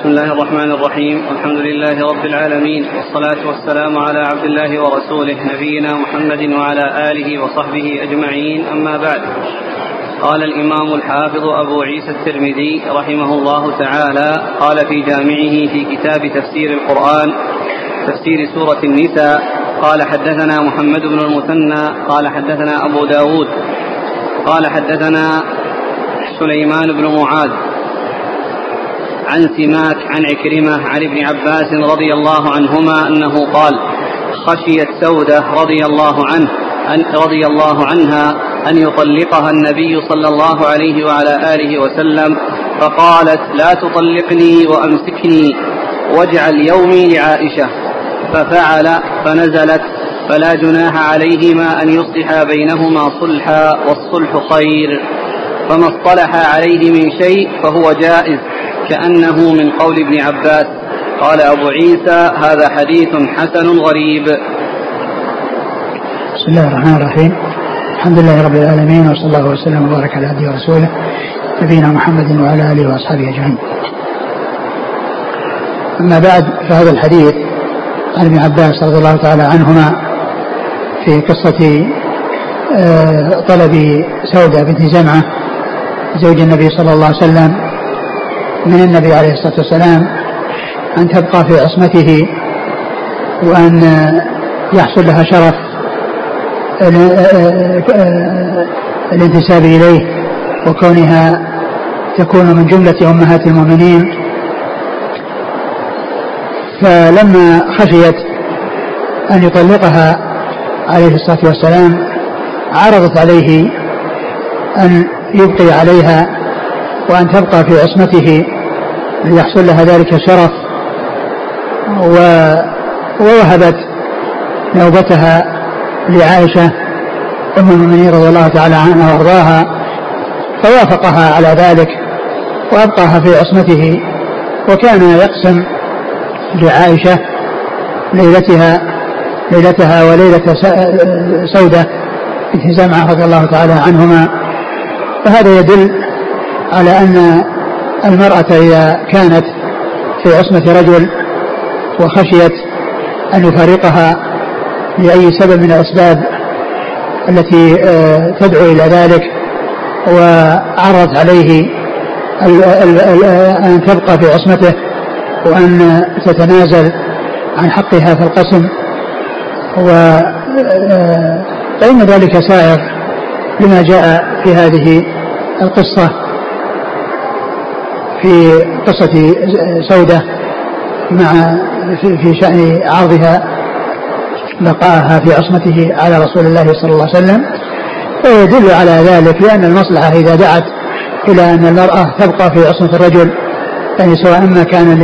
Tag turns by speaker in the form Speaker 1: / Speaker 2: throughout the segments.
Speaker 1: بسم الله الرحمن الرحيم. والحمد لله رب العالمين. والصلاة والسلام على عبد الله ورسوله نبينا محمد وعلى آله وصحبه أجمعين. أما بعد. قال الإمام الحافظ أبو عيسى الترمذي رحمه الله تعالى قال في جامعه في كتاب تفسير القرآن تفسير سورة النساء قال حدثنا محمد بن المثنى قال حدثنا أبو داود قال حدثنا سليمان بن معاذ عن سماك عن عكرمة عن ابن عباس رضي الله عنهما أنه قال خشيت سودة رضي الله عنه أن رضي الله عنها أن يطلقها النبي صلى الله عليه وعلى آله وسلم فقالت لا تطلقني وأمسكني واجعل يومي لعائشة. ففعل فنزلت فلا جناح عليهما أن يصلحا بينهما صلحا والصلح خير. فما اصطلح عليه من شيء فهو جائز كأنه من قول ابن عباس قال أبو عيسى هذا حديث حسن غريب
Speaker 2: بسم الله الرحمن الرحيم الحمد لله رب العالمين وصلى الله وسلم وبارك على عبده ورسوله نبينا محمد وعلى آله وأصحابه أجمعين. أما بعد فهذا الحديث عن ابن عباس رضي الله تعالى عنهما في قصة آه، طلب سودة بنت زمعة زوج النبي صلى الله عليه وسلم من النبي عليه الصلاة والسلام أن تبقى في عصمته وأن يحصل لها شرف الانتساب إليه وكونها تكون من جملة أمهات المؤمنين. فلما خشيت أن يطلقها عليه الصلاة والسلام عرضت عليه أن يبقي عليها وأن تبقى في عصمته ليحصل لها ذلك الشرف ووهبت نوبتها لعائشة أم المؤمنين رضي الله تعالى عنها وأرضاها فوافقها على ذلك وأبقاها في عصمته. وكان يقسم لعائشة ليلتها ليلتها وليلة سودة بنت زمعة رضي الله تعالى عنهما. فهذا يدل على أن المرأة إذا كانت في عصمة رجل وخشيت أن يفارقها لأي سبب من الأسباب التي تدعو إلى ذلك وعرضت عليه أن تبقى في عصمته وأن تتنازل عن حقها في القسم. و فإن ذلك سائر لما جاء في هذه القصة في قصة سودة مع في شأن عرضها بقاءها في عصمته على رسول الله صلى الله عليه وسلم. ويدل على ذلك لأن المصلحة إذا دعت إلى أن المرأة تبقى في عصمة الرجل يعني سواء ما كان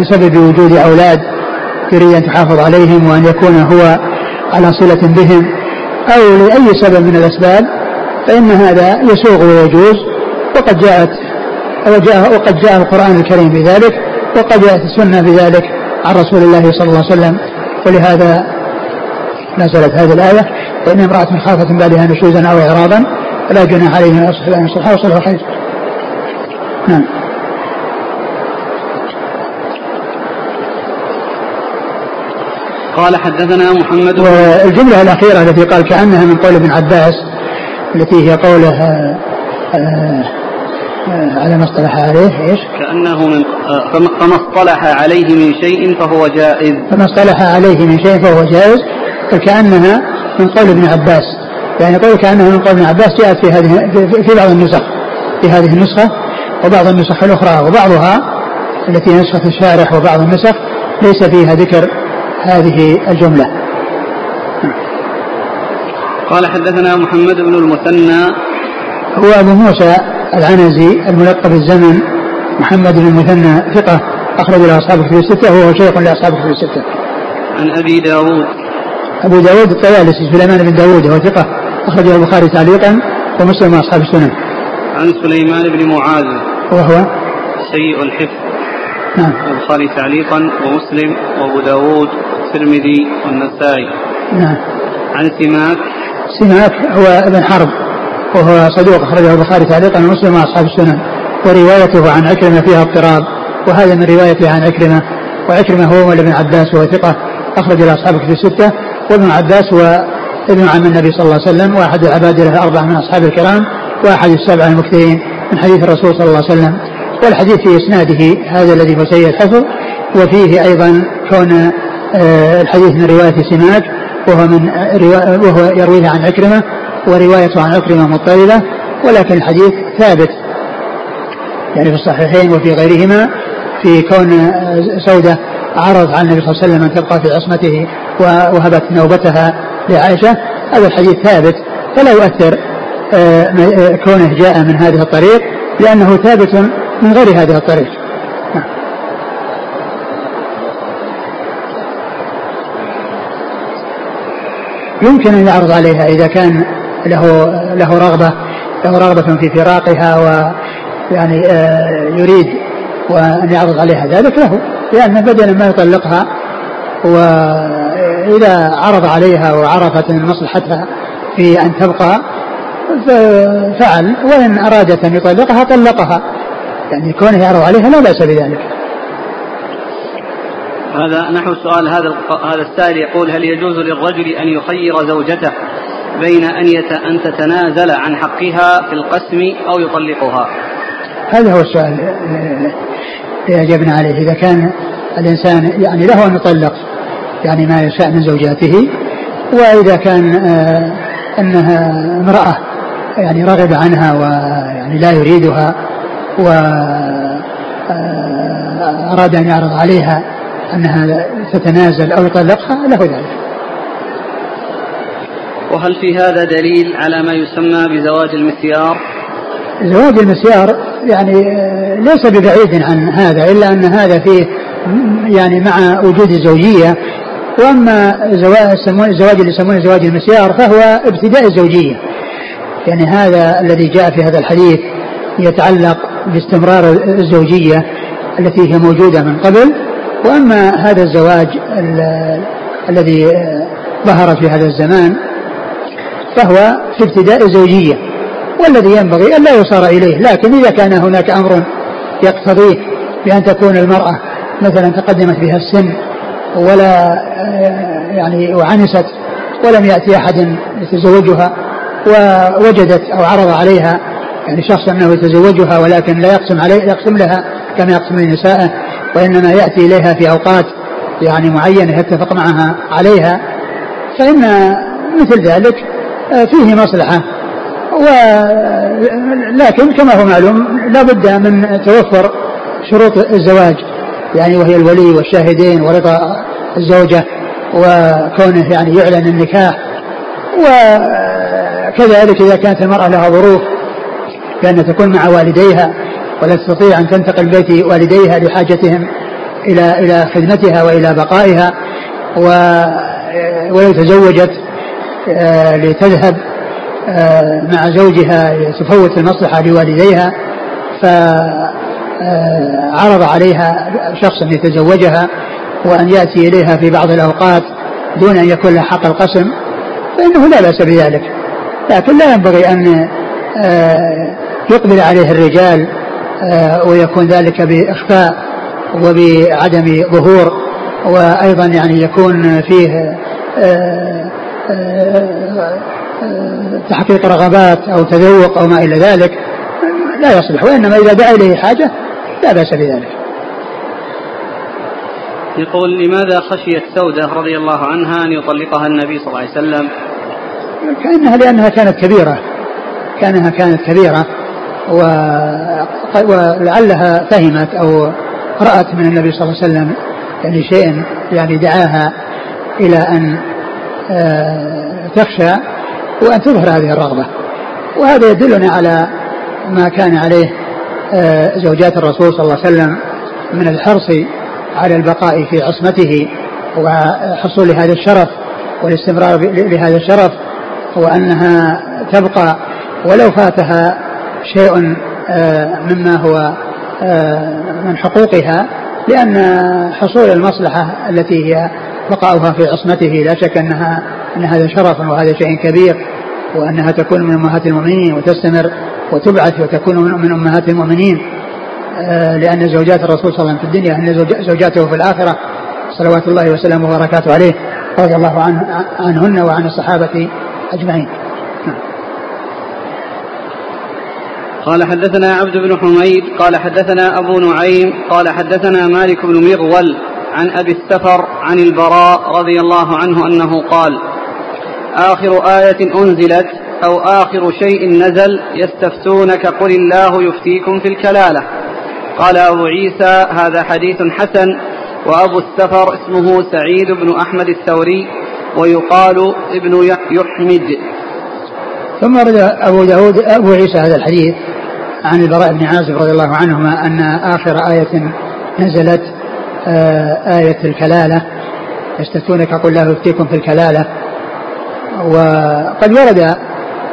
Speaker 2: بسبب وجود أولاد يريد أن تحافظ عليهم وأن يكون هو على صلة بهم أو لأي سبب من الأسباب فإن هذا يسوغ ويجوز وقد جاءت وجاء وقد جاء القرآن الكريم بذلك وقد جاءت السنة بذلك عن رسول الله صلى الله عليه وسلم ولهذا نزلت هذه الآية فإن امرأة خافت من بعدها نشوزا أو إعراضا فلا جناح عليه أن يصلح أن يصلح وصلح خير. نعم.
Speaker 1: قال حدثنا محمد
Speaker 2: والجملة الأخيرة التي قال كأنها من قول ابن عباس التي هي قوله آآ آآ على ما اصطلح عليه إيش؟
Speaker 1: كأنه من فما اصطلح عليه من شيء فهو جائز.
Speaker 2: فما اصطلح عليه من شيء فهو جائز فكأنها من قول ابن عباس. يعني قول كأنها من قول ابن عباس جاءت في هذه في بعض النسخ في هذه النسخة وبعض النسخ الأخرى وبعضها التي نسخة الشارح وبعض النسخ ليس فيها ذكر هذه الجملة.
Speaker 1: قال حدثنا محمد بن المثنى.
Speaker 2: هو أبو موسى العنزي الملقب الزمن محمد بن المثنى ثقة أخرج له أصحاب الكتب الستة وهو شيخ لأصحاب الكتب الستة.
Speaker 1: عن أبي داود.
Speaker 2: أبو داود الطيالسي سليمان بن داود وهو ثقة أخرجه البخاري تعليقا ومسلم وأصحاب السنن.
Speaker 1: عن سليمان بن معاذ.
Speaker 2: وهو؟
Speaker 1: سيء الحفظ.
Speaker 2: نعم.
Speaker 1: البخاري تعليقا ومسلم وأبو داود والترمذي والنسائي.
Speaker 2: نعم.
Speaker 1: عن سماك.
Speaker 2: سماك هو ابن حرب وهو صدوق أخرجه البخاري تعليقا ومسلم وأصحاب السنن وروايته عن عكرمة فيها اضطراب وهذا من روايته عن عكرمة وعكرمة هو مولى بن عباس وهو ثقة أخرج إلى أصحاب في الستة وابن عباس هو ابن عم النبي صلى الله عليه وسلم وأحد العباد له الأربعة من أصحاب الكرام وأحد السبعة المكثرين من حديث الرسول صلى الله عليه وسلم. والحديث في إسناده هذا الذي هو سيء الحفظ وفيه أيضا كون آه، الحديث من رواية سماك وهو من وهو يرويه عن عكرمة وروايته عن عكرمة مضطردة ولكن الحديث ثابت. يعني في الصحيحين وفي غيرهما في كون سودة عرض على النبي صلى الله عليه وسلم أن تبقى في عصمته ووهبت نوبتها لعائشة هذا الحديث ثابت. فلا يؤثر آه، آه، كونه جاء من هذه الطريق لأنه ثابت من غير هذه الطريق نعم. يمكن أن يعرض عليها إذا كان له له رغبة له رغبة في فراقها و يعني آه، يريد وأن يعرض عليها ذلك له لأن بدلا ما يطلقها وإذا عرض عليها وعرفت من مصلحتها في أن تبقى فعل وإن أرادت أن يطلقها طلقها. يعني كونه يعرض عليها لا بأس بذلك.
Speaker 1: هذا نحو سؤال هذا هذا السائل يقول هل يجوز للرجل أن يخير زوجته بين أن أن تتنازل عن حقها في القسم أو يطلقها؟
Speaker 2: هذا هو السؤال اللي أجبنا عليه إذا كان الإنسان يعني له أن يطلق يعني ما يشاء من زوجاته وإذا كان آه، أنها امرأة يعني رغب عنها ويعني لا يريدها وأراد آه، أن يعرض عليها أنها تتنازل أو يطلقها له ذلك.
Speaker 1: وهل في هذا دليل على ما يسمى بزواج المسيار؟
Speaker 2: زواج المسيار يعني آه، ليس ببعيد عن هذا إلا أن هذا فيه يعني مع وجود الزوجية وأما الزواج اللي يسمونه زواج المسيار فهو ابتداء الزوجيه. يعني هذا الذي جاء في هذا الحديث يتعلق باستمرار الزوجية التي هي موجودة من قبل. وأما هذا الزواج الذي ظهر في هذا الزمان فهو في ابتداء الزوجية والذي ينبغي أن لا يصار إليه لكن إذا كان هناك أمر يقتضيه بأن تكون المرأة مثلا تقدمت بها السن ولا يعني وعنست ولم يأتي أحد يتزوجها ووجدت أو عرض عليها يعني شخص أنه يتزوجها ولكن لا يقسم عليه يقسم لها كما يقسم لنسائه وإنما يأتي إليها في أوقات يعني معينة يتفق معها عليها فإن مثل ذلك فيه مصلحة. ولكن كما هو معلوم لا بد من توفر شروط الزواج. يعني وهي الولي والشاهدين ورضا الزوجة وكونه يعني يعلن النكاح. وكذلك إذا كانت المرأة لها ظروف بأن تكون مع والديها ولا تستطيع أن تنتقل بيت والديها لحاجتهم إلى إلى خدمتها وإلى بقائها و ولو تزوجت آه، لتذهب آه، مع زوجها تفوت المصلحة لوالديها ف آه، عليها شخص أن يتزوجها وأن يأتي إليها في بعض الأوقات دون أن يكون له حق القسم فإنه لا بأس بذلك. لكن لا ينبغي أن يقبل عليه الرجال ويكون ذلك بإخفاء وبعدم ظهور وأيضا يعني يكون فيه تحقيق رغبات أو تذوق أو ما إلى ذلك لا يصلح وإنما إذا دعا إليه حاجة لا بأس بذلك
Speaker 1: يقول لماذا خشيت سودة رضي الله عنها أن يطلقها النبي صلى الله عليه وسلم
Speaker 2: كأنها لأنها كانت كبيرة كأنها كانت كبيرة. ولعلها فهمت أو رأت من النبي صلى الله عليه وسلم يعني شيء يعني دعاها إلى أن آه، تخشى وأن تظهر هذه الرغبة. وهذا يدلنا على ما كان عليه آه، زوجات الرسول صلى الله عليه وسلم من الحرص على البقاء في عصمته وحصول هذا الشرف والاستمرار لهذا الشرف وأنها تبقى ولو فاتها شيء آه، مما هو آه، من حقوقها لأن حصول المصلحة التي هي بقاؤها في عصمته لا شك أنها أن هذا شرف وهذا شيء كبير وأنها تكون من أمهات المؤمنين وتستمر وتبعث وتكون من أمهات المؤمنين آه، لأن زوجات الرسول صلى الله عليه وسلم في الدنيا أن زوجاته في الآخرة صلوات الله وسلامه وبركاته عليه رضي الله عنه عنهن وعن الصحابة أجمعين نعم.
Speaker 1: قال حدثنا عبد بن حميد قال حدثنا أبو نعيم قال حدثنا مالك بن مغول عن أبي السفر عن البراء رضي الله عنه أنه قال آخر آية أنزلت أو آخر شيء نزل يستفتونك قل الله يفتيكم في الكلالة. قال أبو عيسى هذا حديث حسن وأبو السفر اسمه سعيد بن أحمد الثوري ويقال ابن يحمد.
Speaker 2: ثم ورد أبو داود أبو عيسى هذا الحديث. عن البراء بن عازب رضي الله عنهما أن آخر آية نزلت آه، آية الكلالة. يستفتونك قل الله يفتيكم في الكلالة. وقد ورد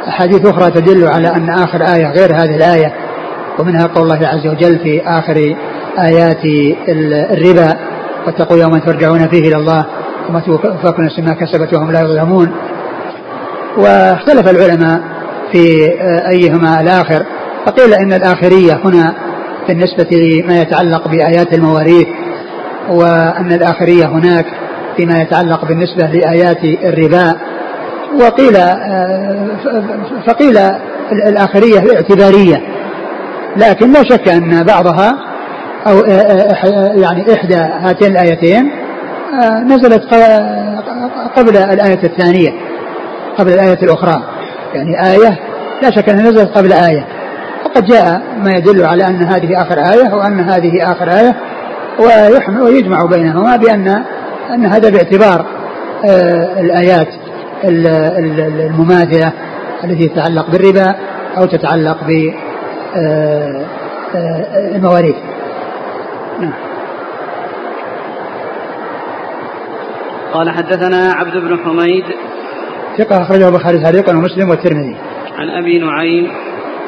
Speaker 2: أحاديث أخرى تدل على أن آخر آية غير هذه الآية ومنها قول الله عز وجل في آخر آيات الربا واتقوا يوما ترجعون فيه إلى الله وما توفى نفس ما كسبت وهم لا يظلمون. واختلف العلماء في أيهما الآخر. فقيل إن الآخرية هنا بالنسبة لما يتعلق بآيات المواريث وأن الآخرية هناك فيما يتعلق بالنسبة لآيات الربا. وقيل فقيل الآخرية الاعتبارية لكن لا شك أن بعضها أو يعني إحدى هاتين الآيتين نزلت قبل الآية الثانية قبل الآية الأخرى. يعني آية لا شك أنها نزلت قبل آية. وقد جاء ما يدل على أن هذه آخر آية وأن هذه آخر آية ويجمع بينهما بأن أن هذا باعتبار الآيات المماثلة التي تتعلق بالربا أو تتعلق المواريث. نعم.
Speaker 1: قال حدثنا عبد بن حميد.
Speaker 2: ثقة أخرجه البخاري تعليقا ومسلم والترمذي.
Speaker 1: عن أبي نعيم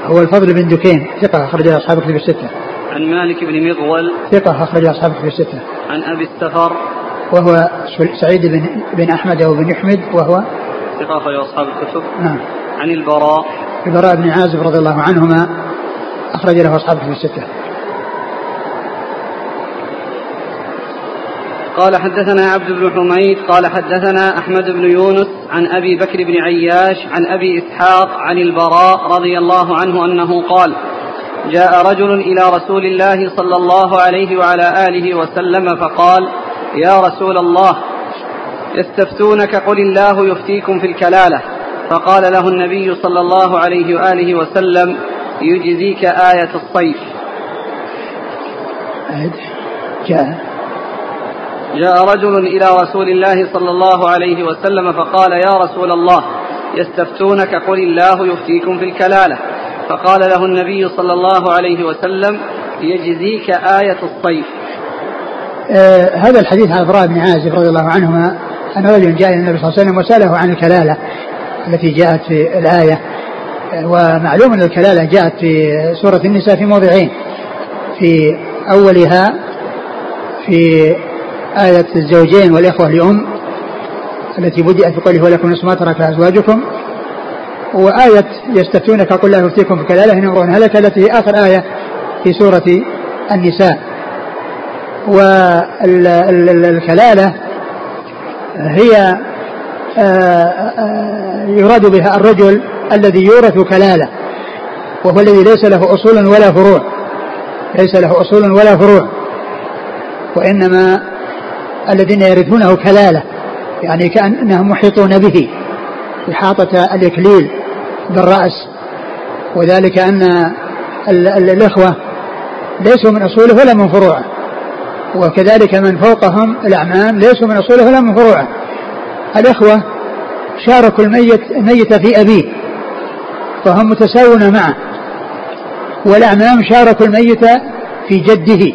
Speaker 2: هو الفضل بن دكين ثقة أخرجه أصحاب الكتب الستة.
Speaker 1: عن مالك بن مغول
Speaker 2: ثقة أخرجه أصحاب الكتب الستة.
Speaker 1: عن أبي السفر
Speaker 2: وهو سعيد بن بن أحمد أو بن يحمد وهو
Speaker 1: ثقة أخرجه أصحاب الكتب.
Speaker 2: نعم.
Speaker 1: عن البراء
Speaker 2: البراء بن عازب رضي الله عنهما أخرج له أصحاب الكتب الستة.
Speaker 1: قال حدثنا عبد بن حميد قال حدثنا أحمد بن يونس عن أبي بكر بن عياش عن أبي إسحاق عن البراء رضي الله عنه أنه قال جاء رجل إلى رسول الله صلى الله عليه وعلى آله وسلم فقال يا رسول الله يستفتونك قل الله يفتيكم في الكلالة. فقال له النبي صلى الله عليه وآله وسلم يجزيك آية الصيف.
Speaker 2: جاء.
Speaker 1: جاء رجل إلى رسول الله صلى الله عليه وسلم فقال يا رسول الله يستفتونك قل الله يفتيكم في الكلالة. فقال له النبي صلى الله عليه وسلم يجزيك آية الصيف.
Speaker 2: آه هذا الحديث عن البراء بن عازب رضي الله عنهما أن رجل جاء إلى النبي صلى الله عليه وسلم وسأله عن الكلالة التي جاءت في الآية. ومعلوم أن الكلالة جاءت في سورة النساء في موضعين في أولها في آية الزوجين والإخوة لأم التي بدأت بقوله ولكم نصف ما ترك أزواجكم. وآية يستفتونك قل لا يفتيكم في كلالة إن امرؤ هلك التي هي آخر آية في سورة النساء. والكلالة هي آه، آه، يراد بها الرجل الذي يورث كلالة وهو الذي ليس له أصول ولا فروع ليس له أصول ولا فروع وإنما الذين يرثونه كلالة يعني كأنهم محيطون به إحاطة الإكليل بالرأس وذلك أن الإخوة ليسوا من أصوله ولا من فروعه وكذلك من فوقهم الأعمام ليسوا من أصوله ولا من فروعه. الإخوة شاركوا الميت الميت في أبيه فهم متساوون معه والأعمام شاركوا الميت في جده.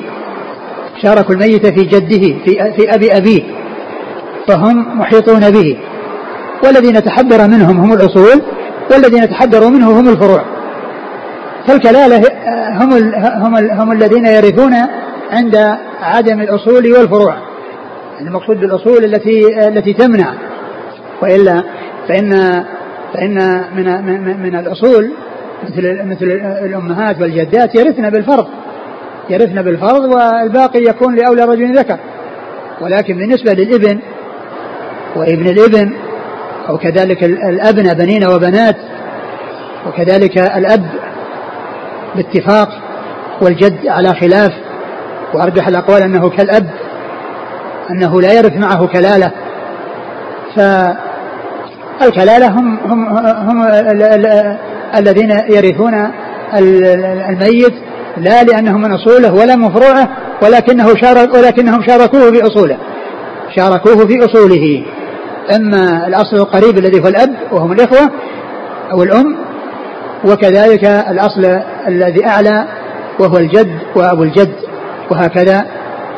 Speaker 2: شاركوا الميت في جده في, في أبي أبيه فهم محيطون به. والذين تحذر منهم هم الأصول والذين تحذروا منه هم الفروع. فالكلالة هم ال هم ال هم الذين يرثون عند عدم الأصول والفروع. المقصود بالأصول التي التي تمنع. وإلا فإن فإن من من, من الأصول مثل مثل الأمهات والجدات يرثن بالفرض. يرثن بالفرض والباقي يكون لأولى رجل ذكر. ولكن بالنسبة للإبن وابن الإبن أو كذلك الأبنة بنين وبنات وكذلك الأب باتفاق والجد على خلاف وأرجح الأقوال أنه كالأب أنه لا يرث معه كلالة. فالكلالة هم هم هم الذين يرثون الميت لا لأنهم من أصوله ولا من فروعه ولكنه شارك ولكنهم شاركوه في أصوله. شاركوه في أصوله. أما الأصل القريب الذي هو الأب وهم الإخوة أو الأم وكذلك الأصل الذي أعلى وهو الجد وأبو الجد وهكذا.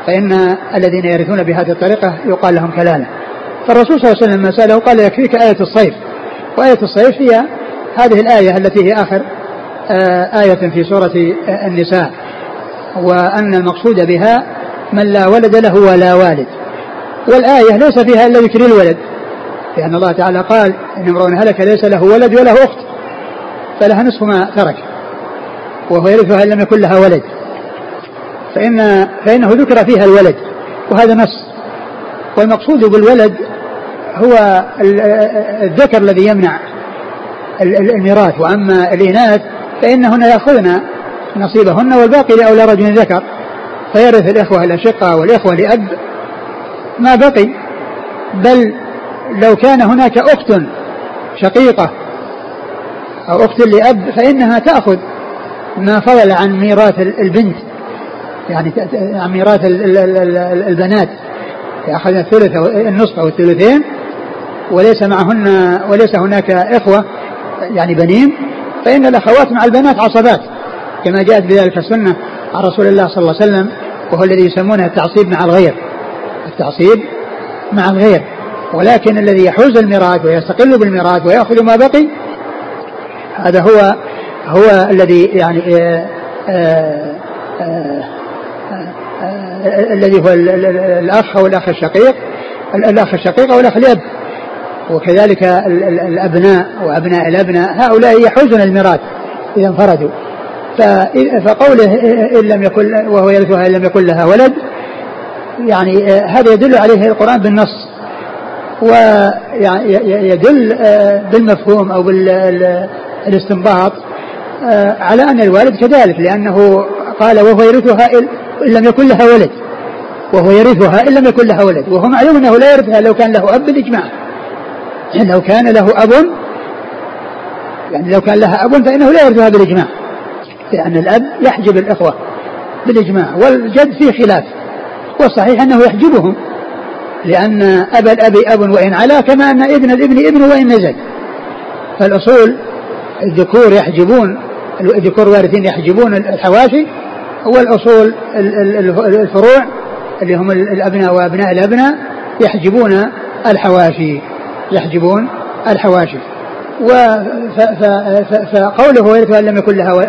Speaker 2: فإن الذين يرثون بهذه الطريقة يقال لهم كلالة. فالرسول صلى الله عليه وسلم لما سأله قال يكفيك آية الصيف. وآية الصيف هي هذه الآية التي هي آخر آية في سورة النساء وأن المقصود بها من لا ولد له ولا والد. والآية ليس فيها إلا ذكر الولد لأن الله تعالى قال إن امرؤ هلك ليس له ولد وله أخت فلها نصف ما ترك وهو يرثها إن لم يكن لها ولد. فإن فإنه ذكر فيها الولد وهذا نص. والمقصود بالولد هو الذكر الذي يمنع الميراث وأما الإناث فإنهن يأخذن نصيبهن والباقي لأولى رجل ذكر. فيرث الإخوة الأشقة والإخوة لأب. ما بقي؟ بل لو كان هناك أخت شقيقة أو أخت لأب فإنها تأخذ ما فضل عن ميراث البنت. يعني عن ميراث البنات. يأخذن الثلث أو النصف أو الثلثين وليس معهن وليس هناك إخوة يعني بنين. فإن الأخوات مع البنات عصبات كما جاءت بذلك السنة عن رسول الله صلى الله عليه وسلم وهو الذي يسمونه التعصيب مع الغير. التعصيب مع الغير. ولكن الذي يحوز الميراث ويستقل بالميراث ويأخذ ما بقي هذا هو هو الذي يعني آآ آآ آآ الذي هو الأخ أو الأخ الشقيق الأخ الشقيق أو الأخ الأب. وكذلك الأبناء وأبناء الأبناء هؤلاء يحوزون الميراث إذا انفردوا. فقوله إن لم يكن وهو يرثها إن لم يكن لها ولد يعني هذا يدل عليه القرآن بالنص. ويدل بالمفهوم أو بالاستنباط على أن الوالد كذلك لأنه قال وهو يرثها إن لم يكن لها ولد. وهو يرثها إن لم يكن لها ولد. وهو معلوم أنه لا يرثها لو كان له أب بالإجماع. لو كان له أب يعني لو كان لها أب فإنه لا يرثها بالإجماع لأن الأب يحجب الإخوة بالإجماع والجد فيه خلاف. والصحيح أنه يحجبهم لأن أبا الأب أب وإن علا كما أن ابن الابن ابن وإن نزل فالأصول الذكور يحجبون الذكور وارثين يحجبون الحواشي والأصول الفروع اللي هم الأبناء وأبناء الأبناء يحجبون الحواشي. يحجبون الحواشي. فقوله ويرثها لم يكن لها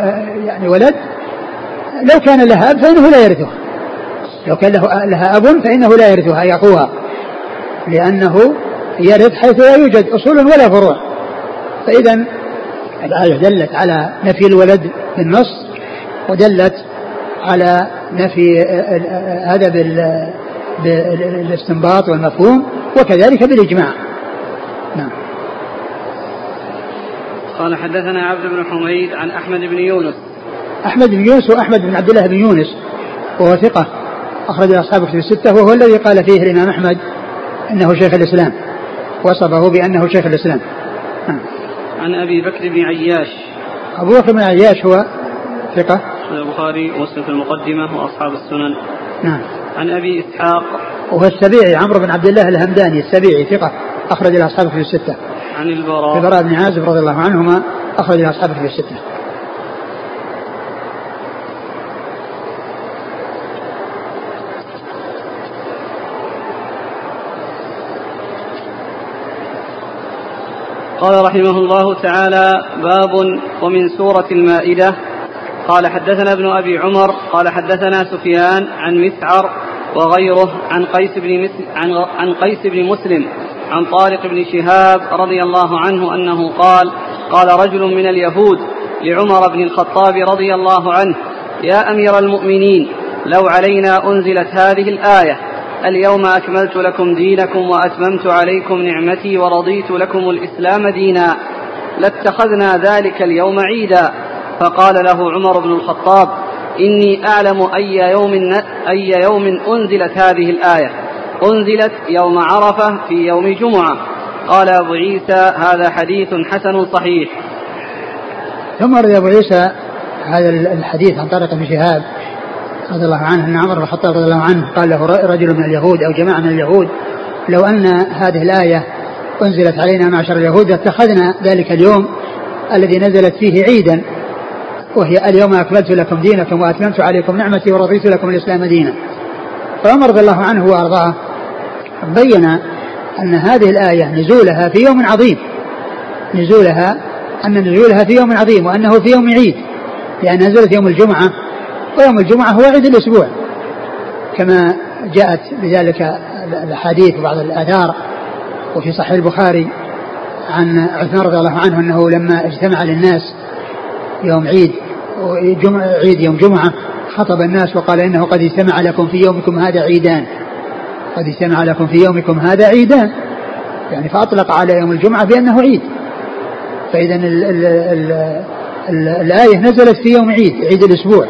Speaker 2: يعني ولد لو كان لها أب فإنه لا يرثها. لو كان له لها أب فإنه لا يرثها أي أخوها لأنه يرث حيث لا يوجد أصول ولا فروع. فإذا الآية دلت على نفي الولد بالنص ودلت على نفي هذا بالاستنباط والمفهوم وكذلك بالإجماع.
Speaker 1: قال حدثنا عبد بن حميد عن أحمد بن يونس.
Speaker 2: أحمد بن يونس وأحمد بن عبد الله بن يونس وهو ثقة أخرج أصحابه في الستة وهو الذي قال فيه الإمام أحمد أنه شيخ الإسلام وصفه بأنه شيخ الإسلام.
Speaker 1: نعم. عن أبي بكر بن عياش.
Speaker 2: أبو بكر بن عياش هو ثقة.
Speaker 1: البخاري ومسلم في المقدمة وأصحاب السنن.
Speaker 2: نعم.
Speaker 1: عن أبي إسحاق.
Speaker 2: وهو السبيعي عمرو بن عبد الله الهمداني السبيعي ثقة أخرج له أصحابه في الستة.
Speaker 1: عن البراء.
Speaker 2: البراء بن عازب رضي الله عنهما أخرج أصحابه في الستة.
Speaker 1: قال رحمه الله تعالى باب ومن سورة المائدة. قال حدثنا ابن أبي عمر قال حدثنا سفيان عن مسعر وغيره عن قيس بن عن قيس بن مسلم. عن طارق بن شهاب رضي الله عنه أنه قال قال رجل من اليهود لعمر بن الخطاب رضي الله عنه يا أمير المؤمنين لو علينا أنزلت هذه الآية اليوم أكملت لكم دينكم وأتممت عليكم نعمتي ورضيت لكم الإسلام دينا لاتخذنا ذلك اليوم عيدا. فقال له عمر بن الخطاب إني أعلم أي يوم أي يوم أنزلت هذه الآية. أنزلت يوم عرفة في يوم جمعة. قال أبو عيسى هذا حديث حسن صحيح.
Speaker 2: ثم رد أبو عيسى هذا الحديث عن طريق ابن شهاب رضي الله عنه أن عمر بن الخطاب رضي الله عنه قال له رجل من اليهود أو جماعة من اليهود لو أن هذه الآية أنزلت علينا معشر اليهود لاتخذنا ذلك اليوم الذي نزلت فيه عيدا وهي اليوم أكملت لكم دينكم وأتممت عليكم نعمتي ورضيت لكم الإسلام دينا. فعمر رضي الله عنه وأرضاه بين أن هذه الآية نزولها في يوم عظيم. نزولها أن نزولها في يوم عظيم وأنه في يوم عيد لأن نزلت يوم الجمعة ويوم الجمعة هو عيد الأسبوع. كما جاءت بذلك الأحاديث وبعض الآثار وفي صحيح البخاري عن عثمان رضي الله عنه أنه لما اجتمع للناس يوم عيد عيد يوم جمعة خطب الناس وقال إنه قد اجتمع لكم في يومكم هذا عيدان. قد اجتمع لكم في يومكم هذا عيدان. يعني فأطلق على يوم الجمعة بأنه عيد. فإذا ال ال ال ال الآية نزلت في يوم عيد عيد الأسبوع.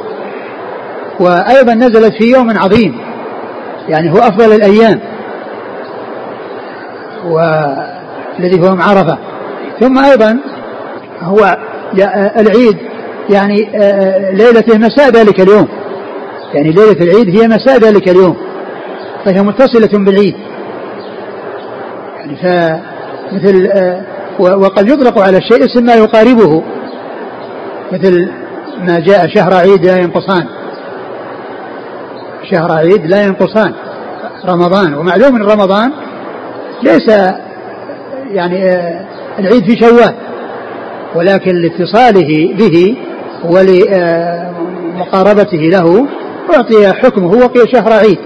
Speaker 2: وأيضا نزلت في يوم عظيم. يعني هو أفضل الأيام. والذي هو يوم عرفة. ثم أيضا هو العيد يعني ليلته مساء ذلك اليوم. يعني ليلة العيد هي مساء ذلك اليوم. فهي متصلة بالعيد. يعني فمثل وقد يطلق على الشيء اسم ما يقاربه مثل ما جاء شهر عيد لا ينقصان. شهر عيد لا ينقصان. رمضان ومعلوم إن رمضان ليس يعني العيد في شوال ولكن لاتصاله به ولمقاربته له أعطي حكمه وقي شهر عيد.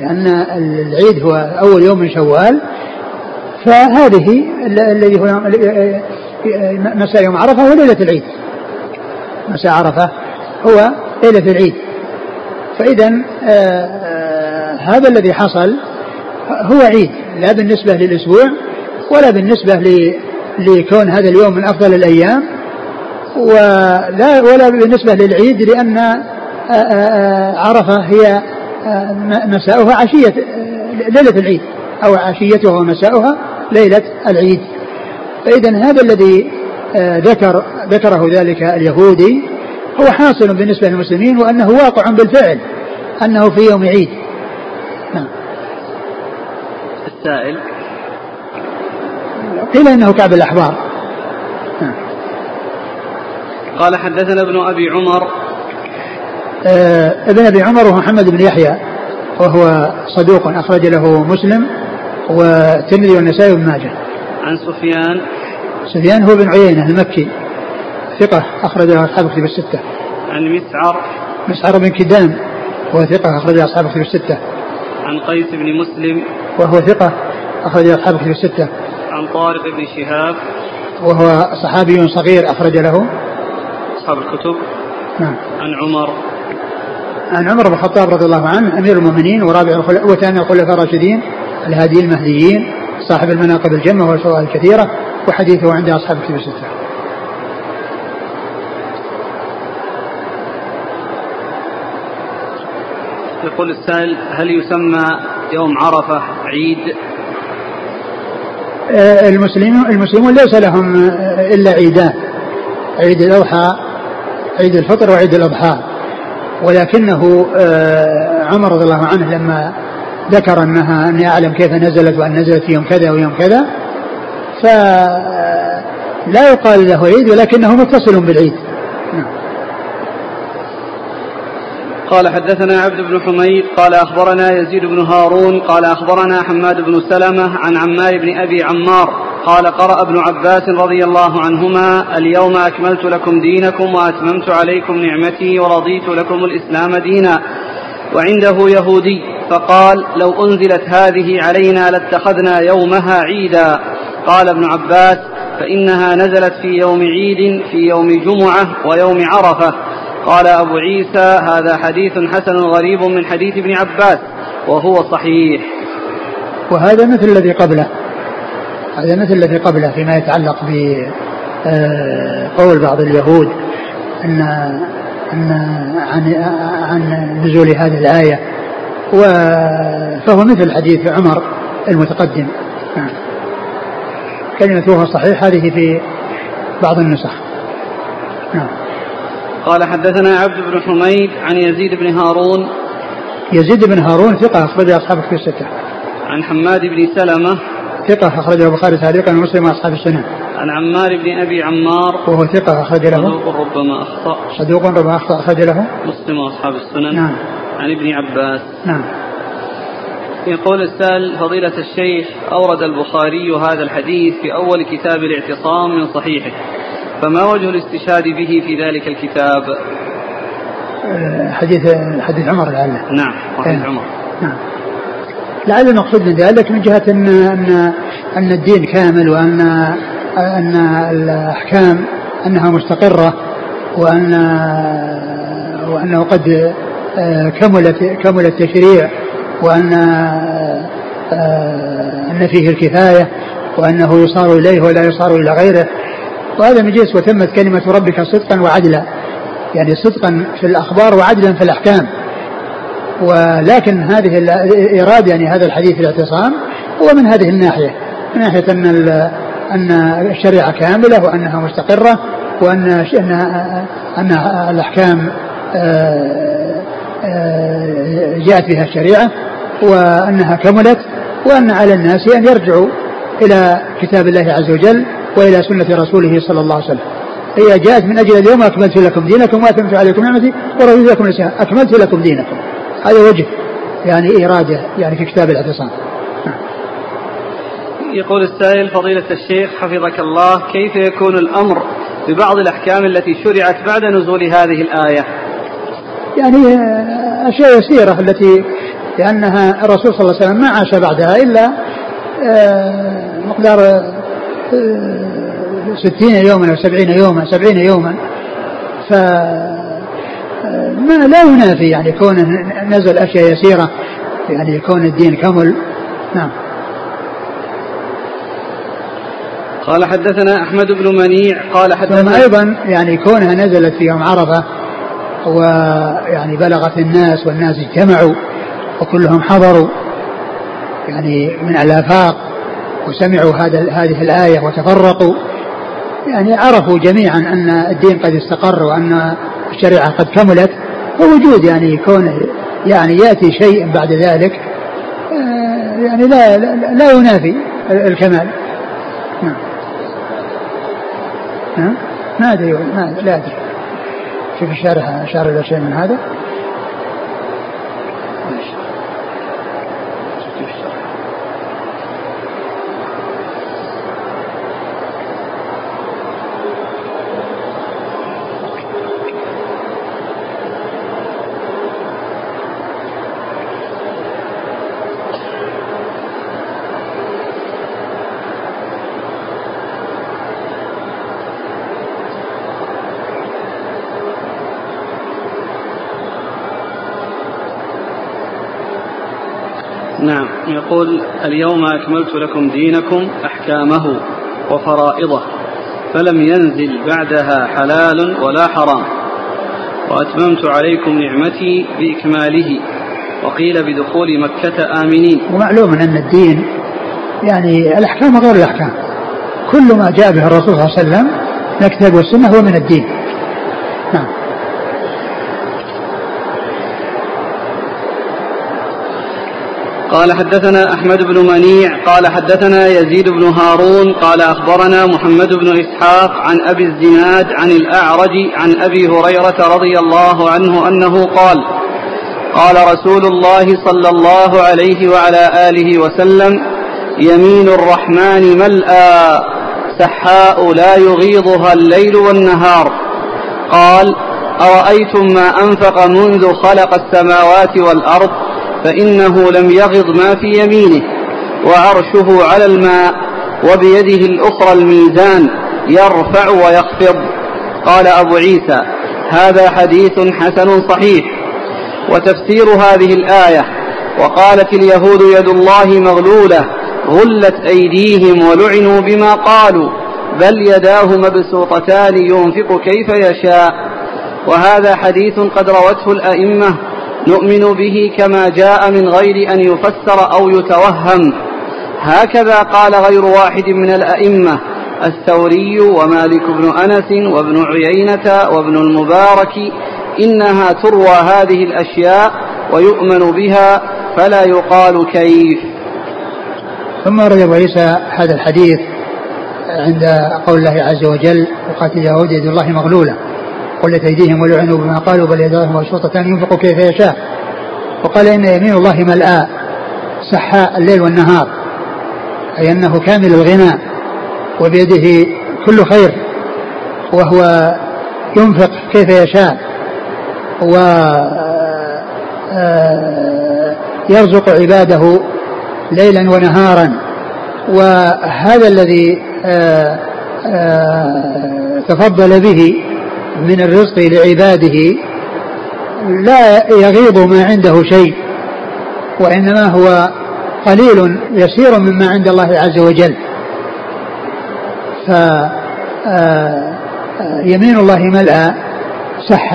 Speaker 2: لأن العيد هو أول يوم من شوال فهذه الذي هو مساء يوم عرفة هو ليلة العيد. مساء عرفة هو ليلة العيد. فإذا آه، آه، هذا الذي حصل هو عيد لا بالنسبة للأسبوع ولا بالنسبة لكون هذا اليوم من أفضل الأيام ولا ولا بالنسبة للعيد لأن آه، عرفة هي مساؤها عشية ليلة العيد أو عشيتها ومساؤها ليلة العيد. فإذا هذا الذي ذكر ذكره ذلك اليهودي هو حاصل بالنسبة للمسلمين وأنه واقع بالفعل أنه في يوم عيد. نعم.
Speaker 1: السائل.
Speaker 2: قيل إنه كعب الأحبار.
Speaker 1: قال حدثنا ابن أبي عمر
Speaker 2: آه ابن أبي عمر هو محمد بن يحيى وهو صدوق أخرج له مسلم والترمذي والنسائي وابن ماجه.
Speaker 1: عن سفيان
Speaker 2: سفيان هو بن عيينة المكي ثقة أخرج له أصحاب الكتب الستة.
Speaker 1: عن مسعر
Speaker 2: مسعر بن كدام وهو ثقة أخرج له أصحاب الكتب الستة.
Speaker 1: عن قيس بن مسلم
Speaker 2: وهو ثقة أخرج له أصحاب الكتب الستة.
Speaker 1: عن طارق بن شهاب
Speaker 2: وهو صحابي صغير أخرج له
Speaker 1: أصحاب الكتب
Speaker 2: نعم
Speaker 1: عن عمر
Speaker 2: عن عمر بن الخطاب رضي الله عنه أمير المؤمنين ورابع الخلفاء وثاني الخلفاء الراشدين الهادي المهديين صاحب المناقب الجمة والفوائد الكثيرة وحديثه عند أصحاب الكتب الستة.
Speaker 1: يقول السائل هل يسمى يوم عرفة عيد
Speaker 2: آه، المسلمون المسلمون ليس لهم إلا عيدان عيد الأضحى عيد الفطر وعيد الأضحى ولكنه آه، عمر رضي الله عنه لما ذكر أنها أني أعلم كيف نزلت وأن نزلت في يوم كذا ويوم كذا فلا يقال له عيد ولكنه متصل بالعيد.
Speaker 1: قال حدثنا عبد بن حميد قال أخبرنا يزيد بن هارون قال أخبرنا حماد بن سلمة عن عمار بن أبي عمار قال قرأ ابن عباس رضي الله عنهما اليوم أكملت لكم دينكم وأتممت عليكم نعمتي ورضيت لكم الإسلام دينا. وعنده يهودي فقال لو أنزلت هذه علينا لاتخذنا يومها عيدا. قال ابن عباس فإنها نزلت في يوم عيد في يوم جمعة ويوم عرفة. قال أبو عيسى هذا حديث حسن غريب من حديث ابن عباس وهو صحيح.
Speaker 2: وهذا مثل الذي قبله. هذا مثل الذي قبله فيما يتعلق ب قول بعض اليهود أن أن عن عن نزول هذه الآية. فهو مثل حديث عمر المتقدم. نعم. كلمة صحيح هذه في بعض النسخ.
Speaker 1: نعم. قال حدثنا عبد بن حميد عن يزيد بن هارون.
Speaker 2: يزيد بن هارون ثقة أخرج أصحاب في الستة.
Speaker 1: عن حماد بن سلمة
Speaker 2: ثقة أخرجه البخاري تعليقا ومسلم وأصحاب السنة.
Speaker 1: عن عمار بن أبي عمار.
Speaker 2: وهو ثقة أخرج له.
Speaker 1: صدوق ربما أخطأ.
Speaker 2: صدوق ربما أخطأ أخرج له.
Speaker 1: مسلم وأصحاب السنن.
Speaker 2: نعم.
Speaker 1: عن ابن عباس.
Speaker 2: نعم.
Speaker 1: يقول السائل فضيلة الشيخ أورد البخاري هذا الحديث في أول كتاب الاعتصام من صحيحه. فما وجه الاستشهاد به في ذلك الكتاب؟
Speaker 2: آه، حديث حديث عمر لعله.
Speaker 1: نعم حديث عمر.
Speaker 2: نعم. لعل المقصود من ذلك من جهة أن أن أن الدين كامل وأن أن الأحكام أنها مستقرة وأن وأنه قد آه، كملت كمل التشريع وأن آه، أن فيه الكفاية وأنه يصار إليه ولا يصار إلى غيره. وهذا من جنس وتمت كلمة ربك صدقا وعدلا. يعني صدقا في الأخبار وعدلا في الأحكام. ولكن هذه إيراد يعني هذا الحديث الاعتصام هو من هذه الناحية من ناحية أن أن الشريعة كاملة وأنها مستقرة وأن أن أن الأحكام آه، آه، جاءت بها الشريعة وأنها كملت وأن على الناس أن يرجعوا إلى كتاب الله عز وجل وإلى سنة رسوله صلى الله عليه وسلم. هي جاءت من أجل اليوم أكملت لكم دينكم وأتممت عليكم نعمتي ورضيت لكم الإسلام أكملت لكم دينكم. هذا وجه يعني إرادة يعني في كتاب الاعتصام.
Speaker 1: يقول السائل فضيلة الشيخ حفظك الله كيف يكون الأمر ببعض الأحكام التي شرعت بعد نزول هذه الآية؟
Speaker 2: يعني أشياء يسيرة التي لأنها الرسول صلى الله عليه وسلم ما عاش بعدها إلا آه، مقدار آه، ستين يوما أو سبعين يوما سبعين يوما. ف ما لا ينافي يعني كون نزل أشياء يسيرة يعني يكون الدين كمل نعم.
Speaker 1: قال حدثنا أحمد بن منيع قال حدثنا
Speaker 2: أيضا يعني كونها نزلت في يوم عرفة ويعني بلغت الناس والناس اجتمعوا وكلهم حضروا يعني من الآفاق وسمعوا هذا هذه الآية وتفرقوا يعني عرفوا جميعا أن الدين قد استقر وأن الشريعة قد كملت ووجود يعني كون يعني يأتي شيء بعد ذلك آه، يعني لا لا ينافي الكمال. نعم. ما أدري ما لا أدري. شوف إلى شيء من هذا
Speaker 1: نعم يقول اليوم أكملت لكم دينكم أحكامه وفرائضه فلم ينزل بعدها حلال ولا حرام وأتممت عليكم نعمتي بإكماله وقيل بدخول مكة آمنين.
Speaker 2: ومعلوم أن الدين يعني الأحكام غير الأحكام. كل ما جاء به الرسول صلى الله عليه وسلم من الكتاب والسنة هو من الدين. نعم.
Speaker 1: قال حدثنا أحمد بن منيع قال حدثنا يزيد بن هارون قال أخبرنا محمد بن إسحاق عن أبي الزناد عن الأعرج عن أبي هريرة رضي الله عنه أنه قال قال رسول الله صلى الله عليه وعلى آله وسلم يمين الرحمن ملأى سحاء لا يغيضها الليل والنهار. قال أرأيتم ما أنفق منذ خلق السماوات والأرض؟ فإنه لم يغض ما في يمينه وعرشه على الماء وبيده الأخرى الميزان يرفع ويخفض. قال أبو عيسى هذا حديث حسن صحيح وتفسير هذه الآية. وقالت اليهود يد الله مغلولة غلت أيديهم ولعنوا بما قالوا بل يداه مبسوطتان ينفق كيف يشاء. وهذا حديث قد روته الأئمة نؤمن به كما جاء من غير أن يفسر أو يتوهم. هكذا قال غير واحد من الأئمة الثوري ومالك بن أنس وابن عيينة وابن المبارك إنها تروى هذه الأشياء ويؤمن بها فلا يقال كيف.
Speaker 2: ثم ورد أبو عيسى هذا الحديث عند قول الله عز وجل وقاتل اليهود يد الله مغلولة قلت أيديهم ولعنوا بما قالوا بل يداه مبسوطتان ينفق كيف يشاء. وقال إن يمين الله ملآ سحاء الليل والنهار أي أنه كامل الغنى وبيده كل خير وهو ينفق كيف يشاء و آه، يرزق عباده ليلا ونهارا. وهذا الذي آه، آه، تفضل به من الرزق لعباده لا يغيض ما عنده شيء وإنما هو قليل يسير مما عند الله عز وجل. فيمين آه، الله ملأى صح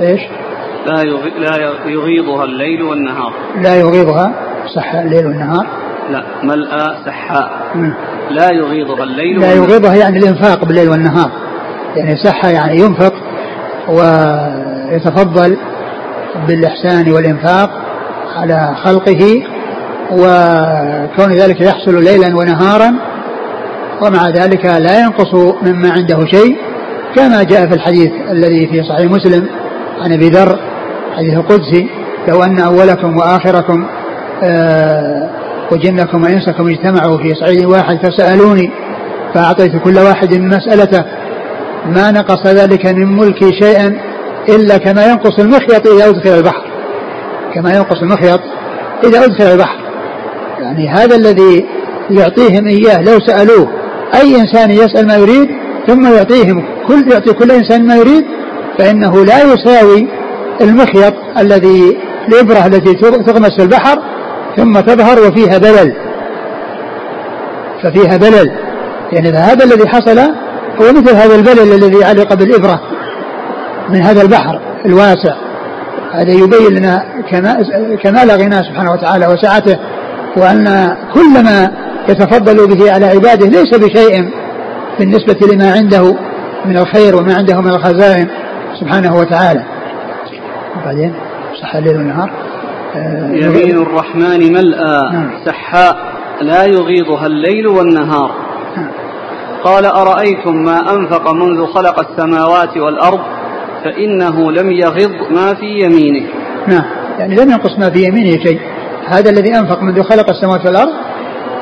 Speaker 1: إيش؟ لا لا يغيضها الليل والنهار.
Speaker 2: لا يغيضها صح الليل والنهار.
Speaker 1: لا ملأى سحاء لا يغيضها الليل
Speaker 2: لا يغيضها يعني الإنفاق بالليل والنهار. يعني صح يعني ينفق ويتفضل بالإحسان والإنفاق على خلقه وكون ذلك يحصل ليلا ونهارا ومع ذلك لا ينقص مما عنده شيء. كما جاء في الحديث الذي في صحيح مسلم عن أبي ذر حديث القدسي لو أن أولكم وآخركم آه وجنكم وانسكم اجتمعوا في صعيد واحد فسألوني فأعطيت كل واحد مسألته. ما نقص ذلك من ملكي شيئا إلا كما ينقص المخيط إذا أدخل البحر. كما ينقص المخيط إذا أدخل البحر. يعني هذا الذي يعطيهم إياه لو سألوه أي إنسان يسأل ما يريد ثم يعطيهم كل يعطي كل إنسان ما يريد فإنه لا يساوي المخيط الذي الإبرة التي تغمس في البحر ثم تظهر وفيها بلل ففيها بلل يعني هذا الذي حصل هو مثل هذا البلل الذي علق بالإبرة من هذا البحر الواسع. هذا يبين لنا كمال غناه سبحانه وتعالى وسعته وأن كل ما يتفضل به على عباده ليس بشيء بالنسبة لما عنده من الخير وما عنده من الخزائن سبحانه وتعالى. وبعدين صح الليل والنهار؟
Speaker 1: يمين الرحمن ملأى نعم. سحاء لا يغيضها الليل والنهار. نعم. قال أرأيتم ما أنفق منذ خلق السماوات والأرض؟ فإنه لم يغض ما في يمينه.
Speaker 2: نعم. يعني لم ينقص ما في يمينه شيء. هذا الذي أنفق منذ خلق السماوات والأرض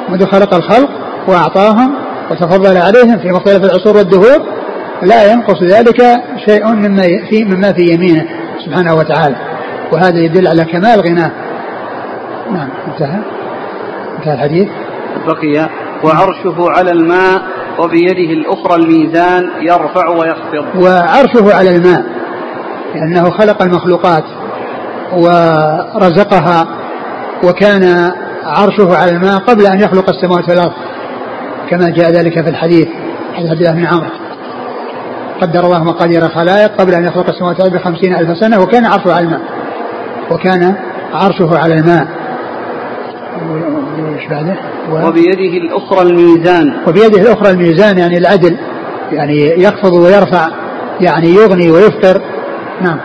Speaker 2: منذ خلق الخلق وأعطاهم وتفضل عليهم في مختلف العصور والدهور لا ينقص ذلك شيء مما في مما في يمينه سبحانه وتعالى. وهذا يدل على كمال غناه. نعم انتهى. انتهى الحديث.
Speaker 1: بقي وعرشه على الماء وبيده الأخرى الميزان يرفع ويخفض.
Speaker 2: وعرشه على الماء لأنه خلق المخلوقات ورزقها وكان عرشه على الماء قبل أن يخلق السماوات والأرض كما جاء ذلك في الحديث حديث عبد الله بن عمرو. قدر الله مقادير الخلائق قبل أن يخلق السماوات والأرض بخمسين ألف سنة وكان عرشه على الماء. وكان عرشه على الماء؟
Speaker 1: و... وبيده الأخرى الميزان.
Speaker 2: وبيده الأخرى الميزان يعني العدل يعني يخفض ويرفع يعني يغني ويفطر نعم.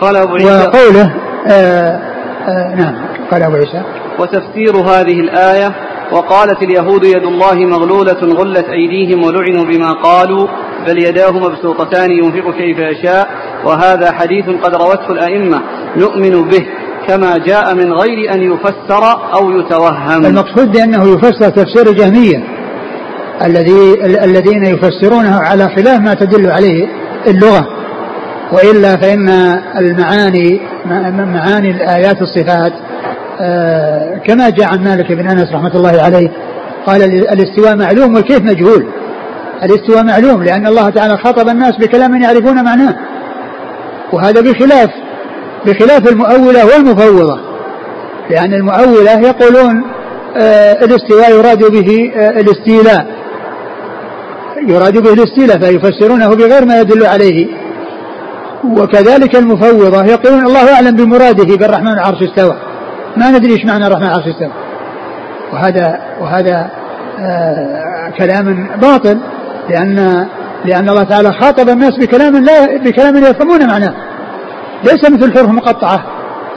Speaker 1: قال أبو عيسى.
Speaker 2: وقوله آه آه نعم. قال أبو عيسى.
Speaker 1: وتفسير هذه الآية وقالت اليهود يد الله مغلولة غلت أيديهم ولعنوا بما قالوا بل يداه مبسوطتان ينفق كيف يشاء وهذا حديث قد روته الأئمة. نؤمن به كما جاء من غير أن يفسر أو يتوهم.
Speaker 2: المقصود بأنه يفسر تفسير الجهمية الذي الذين يفسرونه على خلاف ما تدل عليه اللغة. وإلا فإن المعاني معاني الآيات الصفات آه، كما جاء عن مالك بن أنس رحمة الله عليه قال الاستواء معلوم والكيف مجهول. الاستواء معلوم لأن الله تعالى خاطب الناس بكلام يعرفون معناه. وهذا بخلاف بخلاف المؤولة والمفوضة. لأن المؤولة يقولون آه الاستواء يراد به آه الاستيلاء. يراد به الاستيلاء فيفسرونه بغير ما يدل عليه. وكذلك المفوضة يقولون الله أعلم بمراده بالرحمن العرش استوى. ما ندري إيش معنى الرحمن العرش استوى. وهذا وهذا آه كلام باطل. لأن لأن الله تعالى خاطب الناس بكلام لا بكلام لا يفهمون معناه. ليس مثل حروف مقطعة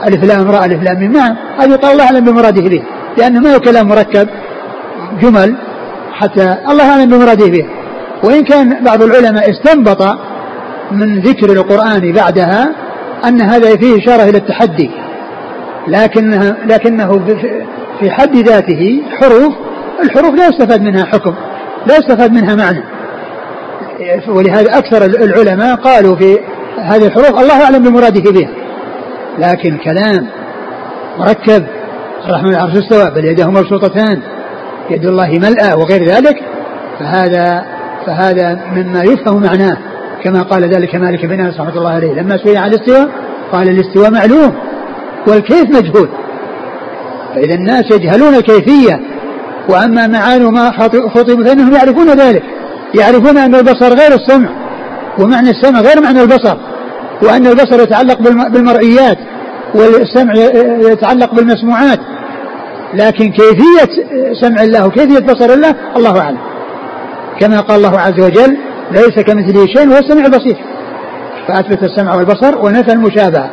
Speaker 2: ألف لام راء ألف لام. ميم نعم هذه قال الله أعلم بمراده به. لأنه ما هو كلام مركب جمل حتى الله أعلم بمراده به. وإن كان بعض العلماء استنبط من ذكر القرآن بعدها أن هذا فيه إشارة إلى التحدي. لكنها لكنه في حد ذاته حروف الحروف لا يستفاد منها حكم لا يستفاد منها معنى. ولهذا أكثر العلماء قالوا في هذه الحروف الله أعلم بمراده بها. لكن كلام مركب الرحمن العرش استوى بل يداه مبسوطتان يد الله ملأى وغير ذلك فهذا فهذا مما يفهم معناه كما قال ذلك مالك بن أنس رحمة الله عليه لما سئل عن الاستواء قال الاستواء معلوم والكيف مجهول. فإذا الناس يجهلون الكيفية وأما معاني ما خطب فإنهم يعرفون ذلك. يعرفون أن البصر غير السمع ومعنى السمع غير معنى البصر وأن البصر يتعلق بالمرئيات والسمع يتعلق بالمسموعات. لكن كيفية سمع الله وكيفية بصر الله الله أعلم. كما قال الله عز وجل ليس كمثله شيء وهو السميع البصير فأثبت السمع والبصر ونفى المشابهة.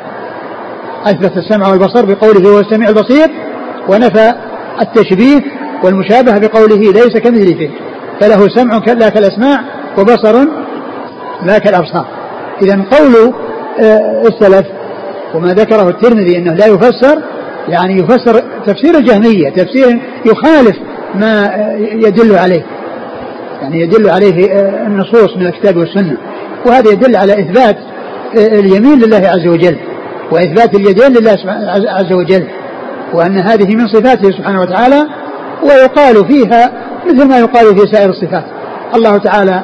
Speaker 2: أثبت السمع والبصر بقوله هو السميع البصير ونفى التشبيه والمشابهة بقوله ليس كمثله شيء فله سمع لا كالأسماع وبصر لا كالأبصار. إذا قول آه، السلف وما ذكره الترمذي أنه لا يفسر يعني يفسر تفسير الجهمية تفسير يخالف ما يدل عليه. يعني يدل عليه النصوص من الكتاب والسنة. وهذا يدل على إثبات اليمين لله عز وجل وإثبات اليدين لله عز وجل وأن هذه من صفاته سبحانه وتعالى ويقال فيها مثل ما يقال في سائر الصفات. الله تعالى